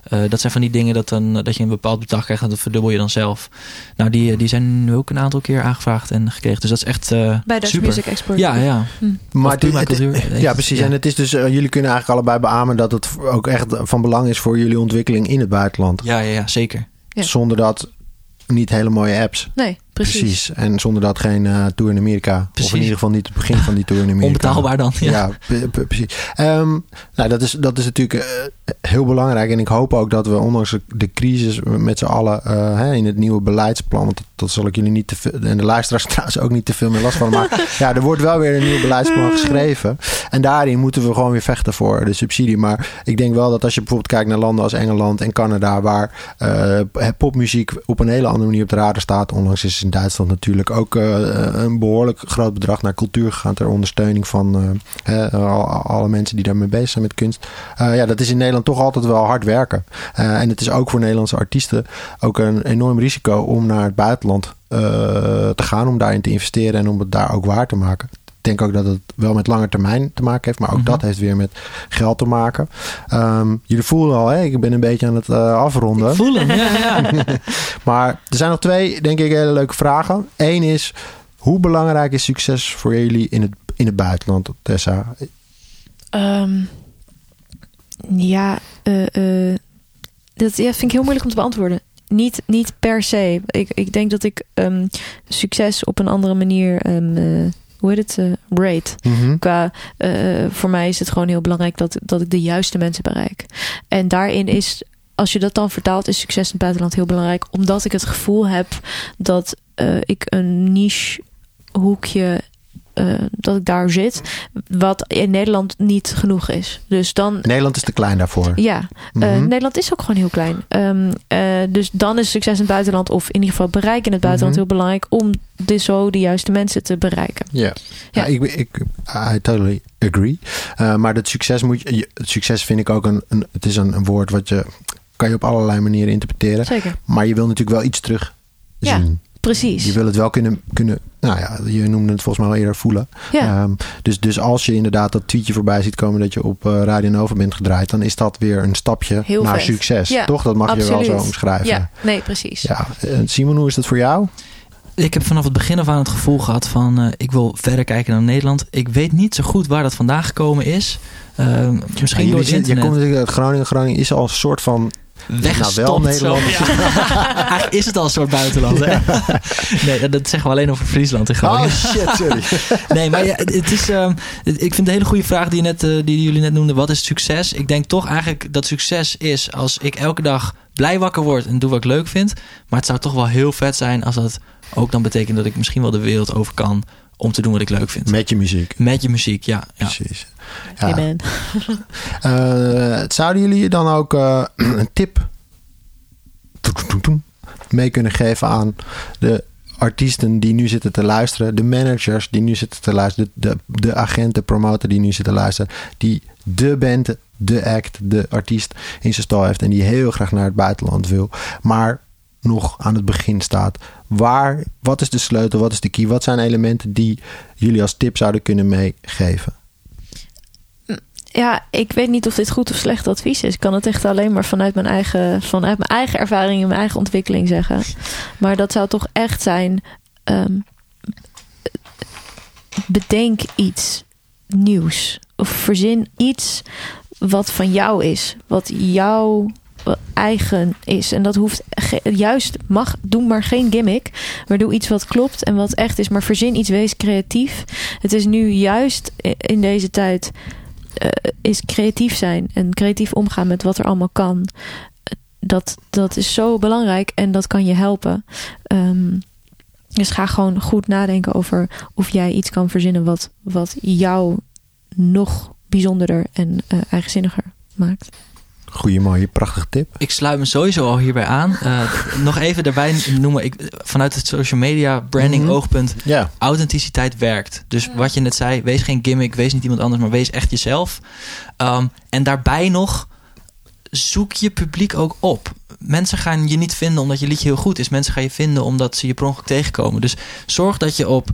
Eh, dat zijn van die dingen dat, dan, dat je een bepaald bedrag krijgt en dat verdubbel je dan zelf. Nou, die, die zijn nu ook een aantal keer aangevraagd en gekregen. Dus dat is echt eh, Bij Dutch super. Music Export. Ja, ja. Maar Of prima cultuur. ja, precies. Ja. En het is dus, jullie kunnen eigenlijk allebei beamen dat het ook echt van belang is voor jullie ontwikkeling in het buitenland. Ja, ja, ja, zeker. Zonder dat niet hele mooie apps. Nee, precies. En zonder dat geen eh, tour in Amerika. Of in ieder geval niet het begin van die tour in Amerika. Onbetaalbaar dan. Ja. Precies. Ehm, nou, dat is, dat is natuurlijk eh, heel belangrijk. En ik hoop ook dat we ondanks de- crisis met z'n allen eh, hè, in het nieuwe beleidsplan. Want dat, dat zal ik jullie niet te veel. En de luisteraars trouwens ook niet te veel meer last van. Maar ja, er wordt wel weer een nieuw beleidsplan geschreven. En daarin moeten we gewoon weer vechten voor de subsidie. Maar ik denk wel dat als je bijvoorbeeld kijkt naar landen als Engeland en Canada. Waar popmuziek op een hele andere manier op de radar staat. Onlangs is in Duitsland natuurlijk ook eh, een behoorlijk groot bedrag naar cultuur gegaan. Ter ondersteuning van eh, alle mensen die daarmee bezig zijn met kunst. Eh, ja, dat is in Nederland toch altijd wel hard werken. En het is ook voor Nederlandse artiesten ook een enorm risico om naar het buitenland te gaan. Om daarin te investeren en om het daar ook waar te maken. Ik denk ook dat het wel met lange termijn te maken heeft. Maar ook Mhm. dat heeft weer met geld te maken. Ehm, jullie voelen al, hè? ik ben een beetje aan het eh, afronden. Ik voel hem, ja, ja. Maar er zijn nog twee, denk ik, hele leuke vragen. Eén is, hoe belangrijk is succes voor jullie in het, in het buitenland, Tessa? Ehm, ja, eh, eh, dat ja, vind ik heel moeilijk om te beantwoorden. Niet, niet per se. Ik, ik denk dat ik ehm, succes op een andere manier, hoe heet het, eh, rate. Mhm. Qua, eh, voor mij is het gewoon heel belangrijk dat, dat ik de juiste mensen bereik. En daarin is, als je dat dan vertaalt, is succes in het buitenland heel belangrijk. Omdat ik het gevoel heb dat eh, ik een niche hoekje, eh, dat ik daar zit, wat in Nederland niet genoeg is. Dus dan, Nederland is te klein daarvoor. ja, eh, Mhm. Nederland is ook gewoon heel klein. Ehm, eh, dus dan is succes in het buitenland, of in ieder geval bereik in het buitenland, Mhm. heel belangrijk om dus zo de juiste mensen te bereiken. Ja, ja. Ja. ik, ik I totally agree. Maar dat succes moet je, succes vind ik ook een, een het is een, een woord wat je kan je op allerlei manieren interpreteren. Zeker. Maar je wil natuurlijk wel iets terug Ja, zien. Precies. Je wil het wel kunnen, kunnen, nou ja, je noemde het volgens mij al eerder voelen. Ja. Ehm, dus, dus als je inderdaad dat tweetje voorbij ziet komen dat je op eh, Radio Nova bent gedraaid, dan is dat weer een stapje Heel naar vet. succes. Ja, Toch? Dat mag je wel zo omschrijven. Ja, nee, precies. Ja. Eh, Simon, hoe is dat voor jou? Ik heb vanaf het begin af aan het gevoel gehad van eh, ik wil verder kijken naar Nederland. Ik weet niet zo goed waar dat vandaan gekomen is. Eh, misschien Ja, door het zit- je internet. komt natuurlijk uit Groningen. Groningen is al een soort van Weggestopt. Nou, wel. Ja. Is het al een soort buitenland. Hè? Nee, dat- zeggen we alleen over Friesland in Groningen. Oh shit, sorry. Nee, maar ja, het is. ehm, ik vind het een hele goede vraag die, je net, eh, die jullie net noemden. Wat is succes? Ik denk toch eigenlijk dat succes is als ik elke dag blij wakker word en doe wat ik leuk vind. Maar het zou toch wel heel vet zijn als dat ook dan betekent dat ik misschien wel de wereld over kan om te doen wat ik leuk vind. Met je muziek. Met je muziek, ja. ja. Precies. Ja. Amen. Eh, zouden jullie dan ook eh, een tip mee kunnen geven aan de artiesten die nu zitten te luisteren, de managers die nu zitten te luisteren, de, de agent, de promotor die nu zit te luisteren, die de band, de act, de artiest in zijn stal heeft en die heel graag naar het buitenland wil, maar nog aan het begin staat. Waar, wat is de sleutel, wat is de key, wat zijn elementen die jullie als tip zouden kunnen meegeven? Ja, ik weet niet of dit goed of slecht advies is. Ik kan het echt alleen maar vanuit mijn eigen, vanuit mijn eigen ervaring en mijn eigen ontwikkeling zeggen. Maar dat zou toch echt zijn. ehm, bedenk iets nieuws. Of verzin iets wat van jou is. Wat jouw eigen is. En dat hoeft juist, mag, doe maar geen gimmick. Maar doe iets wat klopt en wat echt is. Maar verzin iets, wees creatief. Het is nu juist in deze tijd eh, is creatief zijn en creatief omgaan met wat er allemaal kan. Dat, dat is zo belangrijk en dat kan je helpen. Ehm, dus ga gewoon goed nadenken over of jij iets kan verzinnen wat, wat jou nog bijzonderder en eh, eigenzinniger maakt. Goeie, mooie, prachtige tip. Ik sluit me sowieso al hierbij aan. Eh, nog even daarbij noemen. Ik, vanuit het social media branding Mhm. oogpunt. Authenticiteit werkt. Dus wat je net zei. Wees geen gimmick. Wees niet iemand anders. Maar wees echt jezelf. Um, en daarbij nog. zoek je publiek ook op. Mensen gaan je niet vinden omdat je liedje heel goed is. Mensen gaan je vinden omdat ze je per ongeluk tegenkomen. Dus zorg dat je op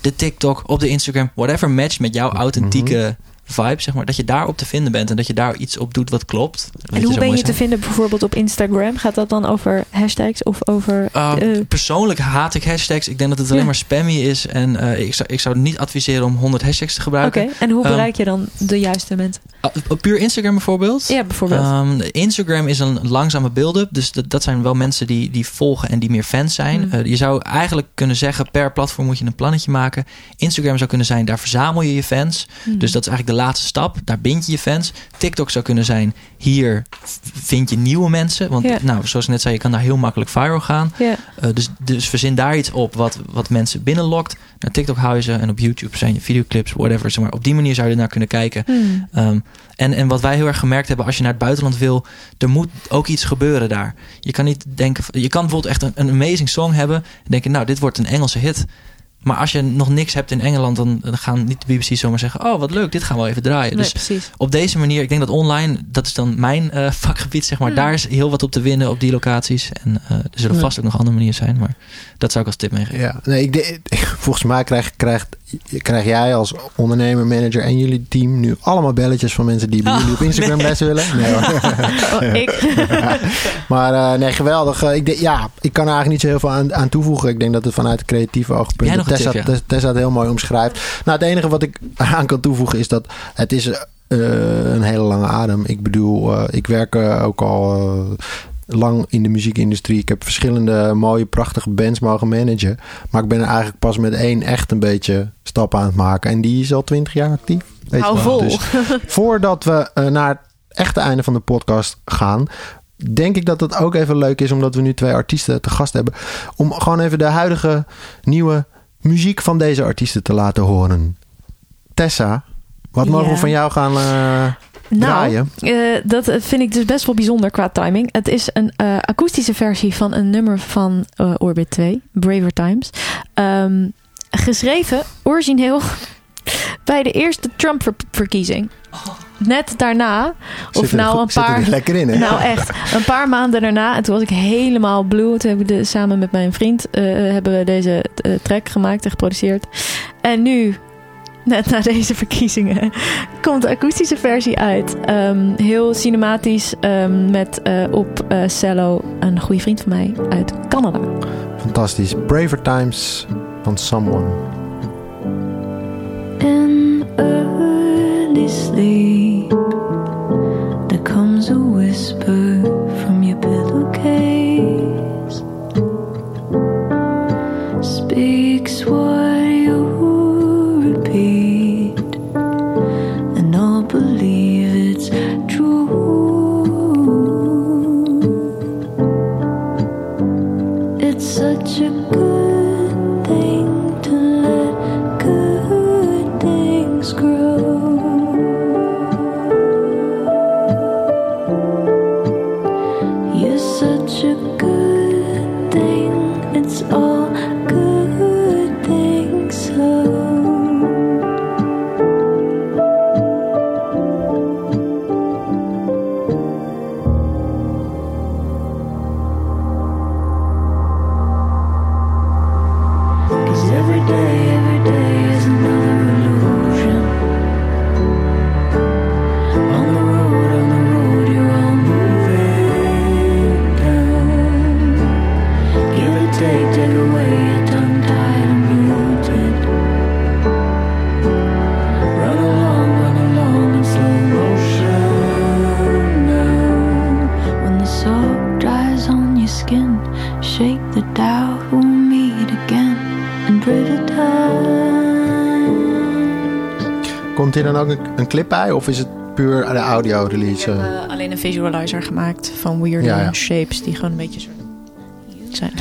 de TikTok, op de Instagram, whatever match met jouw authentieke vibe, zeg maar, dat je daarop te vinden bent en dat je daar iets op doet wat klopt. En hoe ben je te vinden bijvoorbeeld op Instagram? Gaat dat dan over hashtags of over... Uh, eh, persoonlijk haat ik hashtags. Ik denk dat het alleen Ja. maar spammy is. En eh, ik, zou, ik zou niet adviseren om 100 hashtags te Oké, gebruiken. en hoe Ehm, bereik je dan de juiste mensen? Op puur Instagram bijvoorbeeld. Ja, bijvoorbeeld. Ehm, Instagram is een langzame build-up. Dus dat, dat zijn wel mensen die, die volgen en die meer fans zijn. Hmm. Eh, je zou eigenlijk kunnen zeggen, per platform moet je een plannetje maken. Instagram zou kunnen zijn, daar verzamel je je fans. Hmm. Dus dat is eigenlijk de laatste stap. Daar bind je je fans. TikTok zou kunnen zijn, hier vind je nieuwe mensen. Want Ja. nou, zoals ik net zei, je kan daar heel makkelijk viral gaan. ja. Eh, dus, dus verzin daar iets op wat, wat mensen binnenlokt. Naar TikTok huizen en op YouTube zijn je videoclips, whatever. Zeg maar. Op die manier zou je er naar kunnen kijken. Hmm. Ehm, en, en wat wij heel erg gemerkt hebben, als je naar het buitenland wil, er moet ook iets gebeuren daar. Je kan niet denken, je kan bijvoorbeeld echt een, een amazing song hebben en denken, nou, dit wordt een Engelse hit. Maar als je nog niks hebt in Engeland, dan, dan gaan niet de BBC zomaar zeggen, oh, wat leuk, dit gaan we wel even draaien. Nee, Dus precies. op deze manier, ik denk dat online, dat is dan mijn eh, vakgebied, zeg maar. Hmm. Daar is heel wat op te winnen op die locaties. En eh, er zullen Ja. vast ook nog andere manieren zijn, maar dat zou ik als tip meegeven. Ja, nee, ik, volgens mij krijg, krijgt, krijg jij als ondernemer, manager en jullie team nu allemaal belletjes van mensen die bij Oh, jullie op Instagram nee. les willen. Nee, hoor. Oh, ik. maar eh, nee, geweldig. Eh, ik, ja, ik kan er eigenlijk niet zo heel veel aan, aan toevoegen. Ik denk dat het vanuit het creatieve oogpunt Tessa, tip, ja? Tessa- het heel mooi omschrijft. Nou, het enige wat ik aan kan toevoegen is dat het is eh, een hele lange adem. Ik bedoel, ik werk ook al lang in de muziekindustrie. Ik heb verschillende mooie, prachtige bands mogen managen. Maar ik ben er eigenlijk pas met één echt een beetje stap aan het maken. En die is al twintig jaar actief. Weet Hou vol. Dus voordat we eh, naar het echte einde van de podcast gaan, denk ik dat het ook even leuk is, omdat we nu twee artiesten te gast hebben, om gewoon even de huidige nieuwe muziek van deze artiesten te laten horen. Tessa, wat mogen we van jou gaan eh, Nou, eh, dat vind ik dus best wel bijzonder qua timing. Het is een eh, akoestische versie van een nummer van eh, Orbit 2, Braver Times. Ehm, geschreven, origineel, bij de eerste Trump-verkiezing. Net daarna, of er nou een paar... lekker in, hè? Nou echt, een paar maanden daarna. En toen was ik helemaal blue. Toen heb ik de, samen met mijn vriend eh, hebben we deze eh, track gemaakt en geproduceerd. En nu, net na deze verkiezingen, komt de akoestische versie uit. Ehm, heel cinematisch ehm, met eh, op eh, cello een goede vriend van mij uit Canada. Fantastisch. Braver Times van Someone. In early sleep, there comes a whisper from your pillowcase. Speaks what meet again in times. Komt hier dan ook een, een clip bij? Of is het puur de audio release? Ik heb alleen een visualizer gemaakt van weird Ja, ja. shapes die gewoon een beetje zo zijn.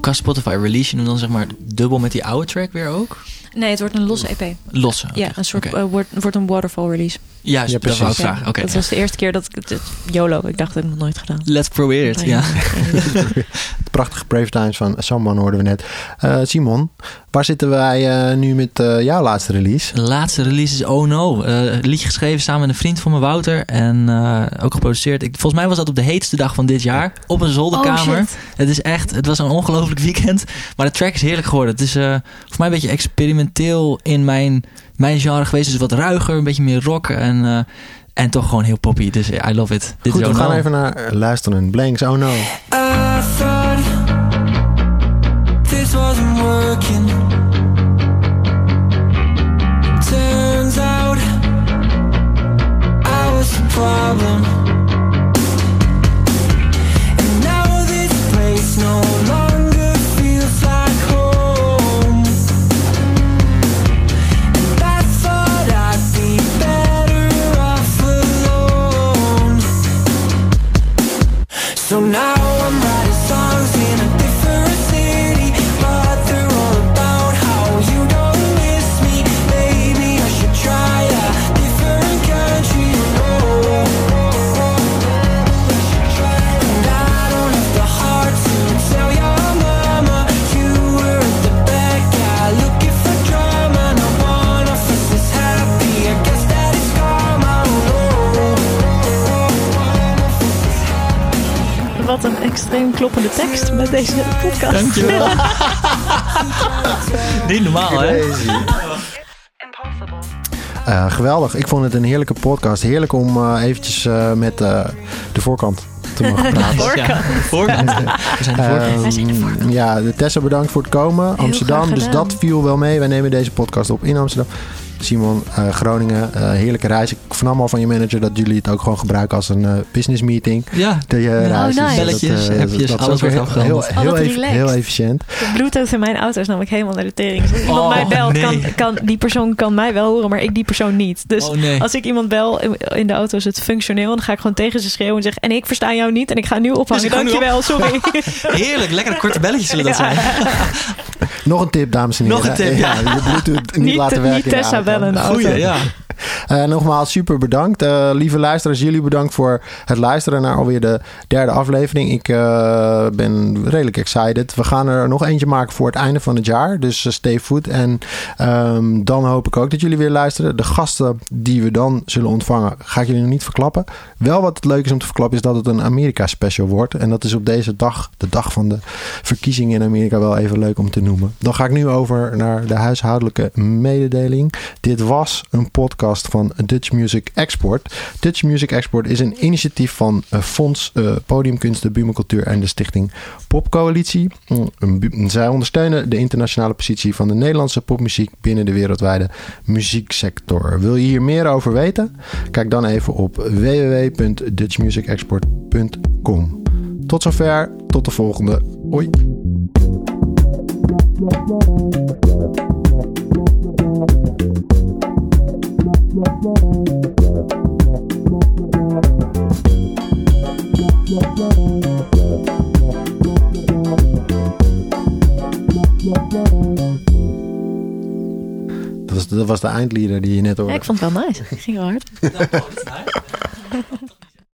Qua Spotify release je hem dan zeg maar dubbel met die oude track weer ook? Nee, het wordt een losse EP. Losse. Ja, een soort eh, wordt, wordt een waterfall release. Juist, Ja, dat wou ik precies. dat ja. was de eerste keer dat ik het YOLO. Ik dacht dat ik het nog nooit gedaan. Let's probate it. Ja. prachtige Brave Times van Someone hoorden we net. Eh, Simon, waar zitten wij eh, nu met eh, jouw laatste release? De laatste release is Oh No. Eh, een liedje geschreven samen met een vriend van me, Wouter. En eh, ook geproduceerd. Ik, volgens mij was dat op de heetste dag van dit jaar. Op een zolderkamer. Oh, shit. het is echt, het was een ongelooflijk weekend. Maar de track is heerlijk geworden. Het is eh, voor mij een beetje experimenteel in mijn, mijn genre geweest. Dus wat ruiger, een beetje meer rock. En, eh, en toch gewoon heel poppy. Dus I love it. Dit Goed, is we gaan No. even naar eh, luisteren. Blanks, oh no. I thought this wasn't working. Turns out I was the problem. So now extreem kloppende tekst met deze podcast. Dankjewel. Niet normaal, hè? Eh, geweldig. Ik vond het een heerlijke podcast. Heerlijk om eh, eventjes eh, met eh, de voorkant te mogen praten. Voorkant. Ja, voorkant. We zijn de voorkant. Wij zijn de Ehm, voorkant. ja, de Tessa bedankt voor het komen. Amsterdam, graag dus dat viel wel mee. Wij nemen deze podcast op in Amsterdam. Simon, eh, Groningen, eh, heerlijke reis. Ik vernam al van je manager dat jullie het ook gewoon gebruiken als een eh, business meeting. Ja, De uh, reis. nice. Belletjes, appjes, alles wordt heel, heel, afgehandeld. heel, heel efficiënt. De Bluetooth in mijn auto is namelijk helemaal naar de tering. Dus als iemand Oh, mij belt, nee. kan, kan, die persoon kan mij wel horen, maar ik die persoon niet. Dus oh nee. als ik iemand bel in- de auto is het functioneel. Dan ga ik gewoon tegen ze schreeuwen en zeggen... en ik versta jou niet en ik ga nu ophangen. Dus Dankjewel, sorry. Heerlijk, lekkere korte belletjes zullen dat zijn. Nog een tip, dames en heren. Nog een tip, ja. je Bluetooth niet, Niet- laten niet werken. Tessa auto. bellen in de auto. Goeie, ja. Eh, nogmaals, super bedankt. Eh, lieve luisteraars, jullie bedankt voor het luisteren naar alweer de derde aflevering. Ik eh, ben redelijk excited. We gaan er nog eentje maken voor het einde van het jaar. Dus stay food. En um, dan hoop ik ook dat jullie weer luisteren. De gasten die we dan zullen ontvangen, ga ik jullie nog niet verklappen. Wel wat het leuk is om te verklappen, is dat het een Amerika special wordt. En dat is op deze dag, de dag van de verkiezingen in Amerika, wel even leuk om te noemen. Dan ga ik nu over naar de huishoudelijke mededeling. Dit was een podcast van Dutch Music Export. Dutch Music Export is een initiatief van uh, Fonds uh, Podiumkunsten, Bumencultuur en de Stichting Popcoalitie. Mm, Zij ondersteunen de internationale positie van de Nederlandse popmuziek binnen de wereldwijde muzieksector. Wil je hier meer over weten? Kijk dan even op www.dutchmusicexport.com. Tot zover, tot de volgende. Hoi. Dat was, de eindlieder die je net hoorde. Ja, ik vond het wel nice. Ik ging wel hard.